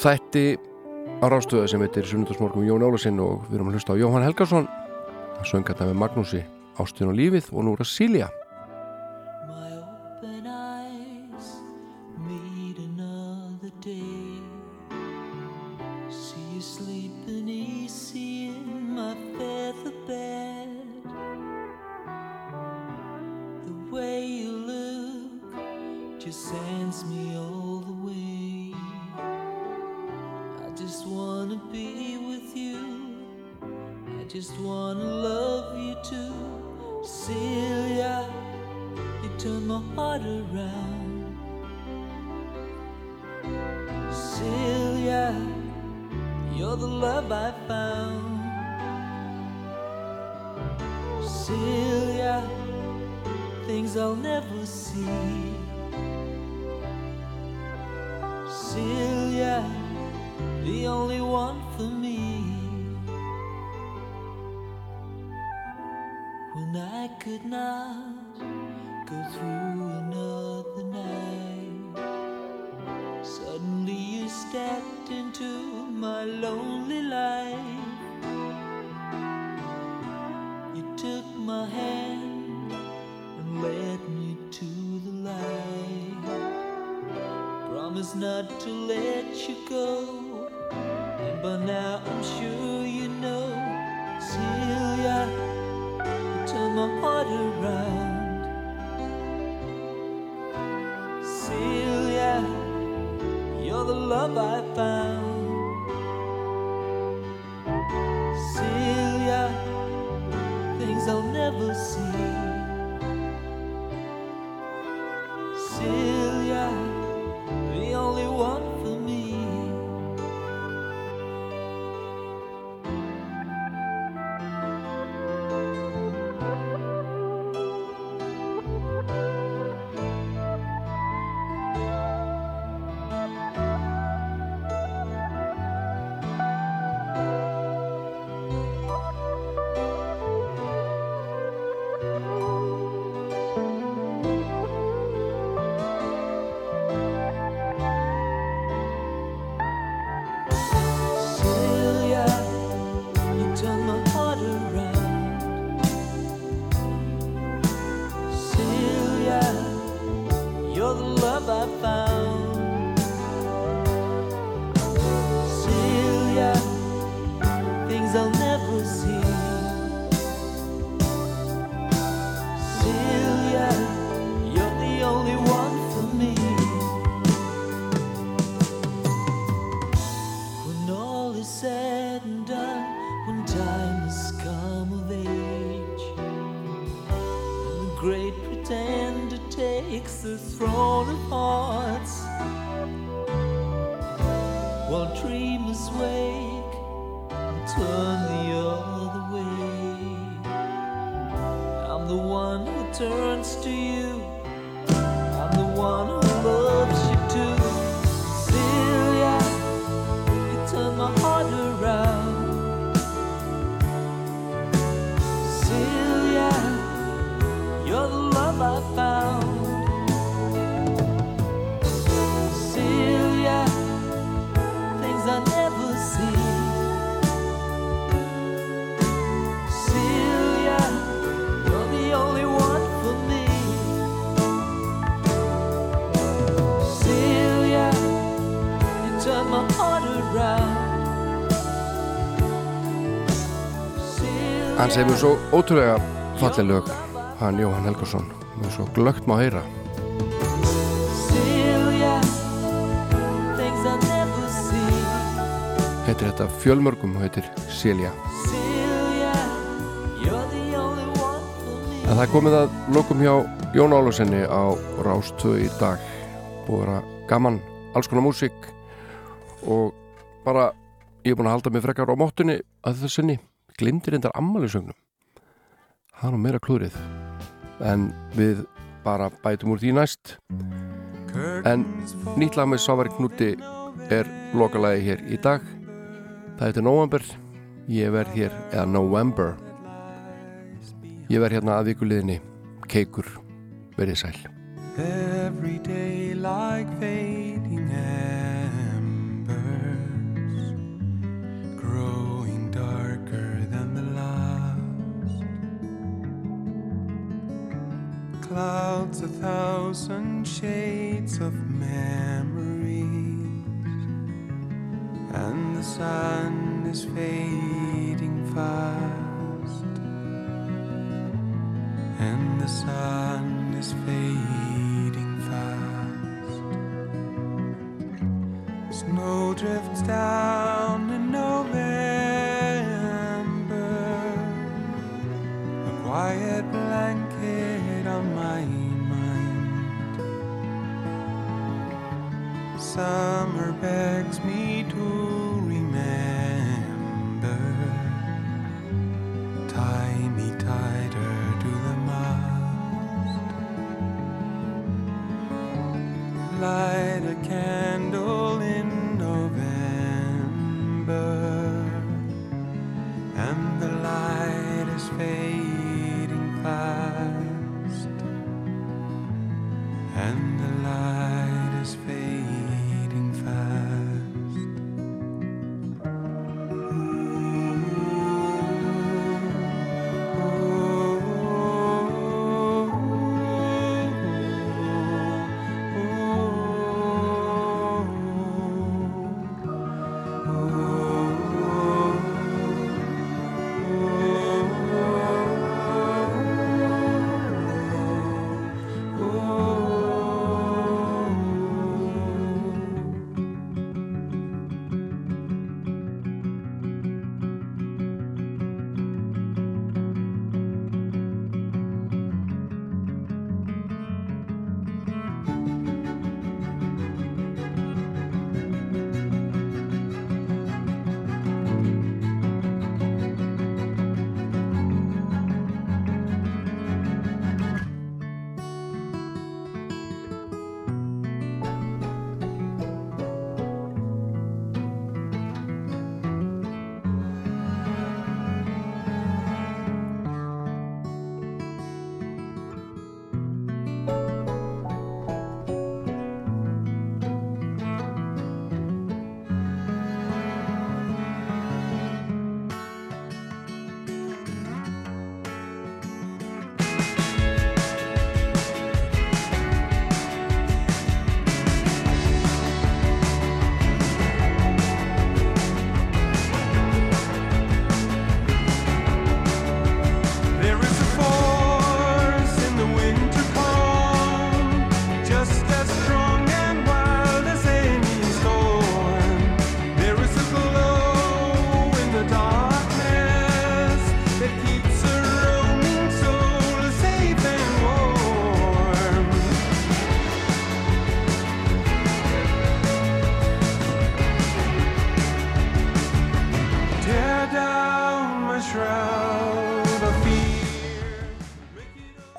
Speaker 9: þætti á rástöða sem heitir Sunnundasmorgum Jón Álasinn og við erum að hlusta á Jóhann Helgarsson að sönga þetta með Magnúsi Ástun og lífið og nú er að Silja.
Speaker 1: Hann segir mér svo ótrúlega falleg lög hann Jóhann Helgarsson mér svo glögt má heyra. Heitir þetta fjölmörgum og heitir Silja. En það komið að lokum hjá Jón Álusinni á Rástöðu í dag. Búið að vera gaman alls konar músík. Og bara ég er búin að halda mig frekar á móttunni að það sinni glimtir endar ammælisögnum það er nú meira klúrið en við bara bætum úr því næst. En nýtt lag með Sávari Knúti er lokalagi hér í dag. Það heitir November ég verð hér, eða November. Ég verð hérna að vikuliðinni. Keikur, verið sæl.
Speaker 15: Every day like fading Clouds a thousand shades of memories, and the sun is fading fast, and the sun is fading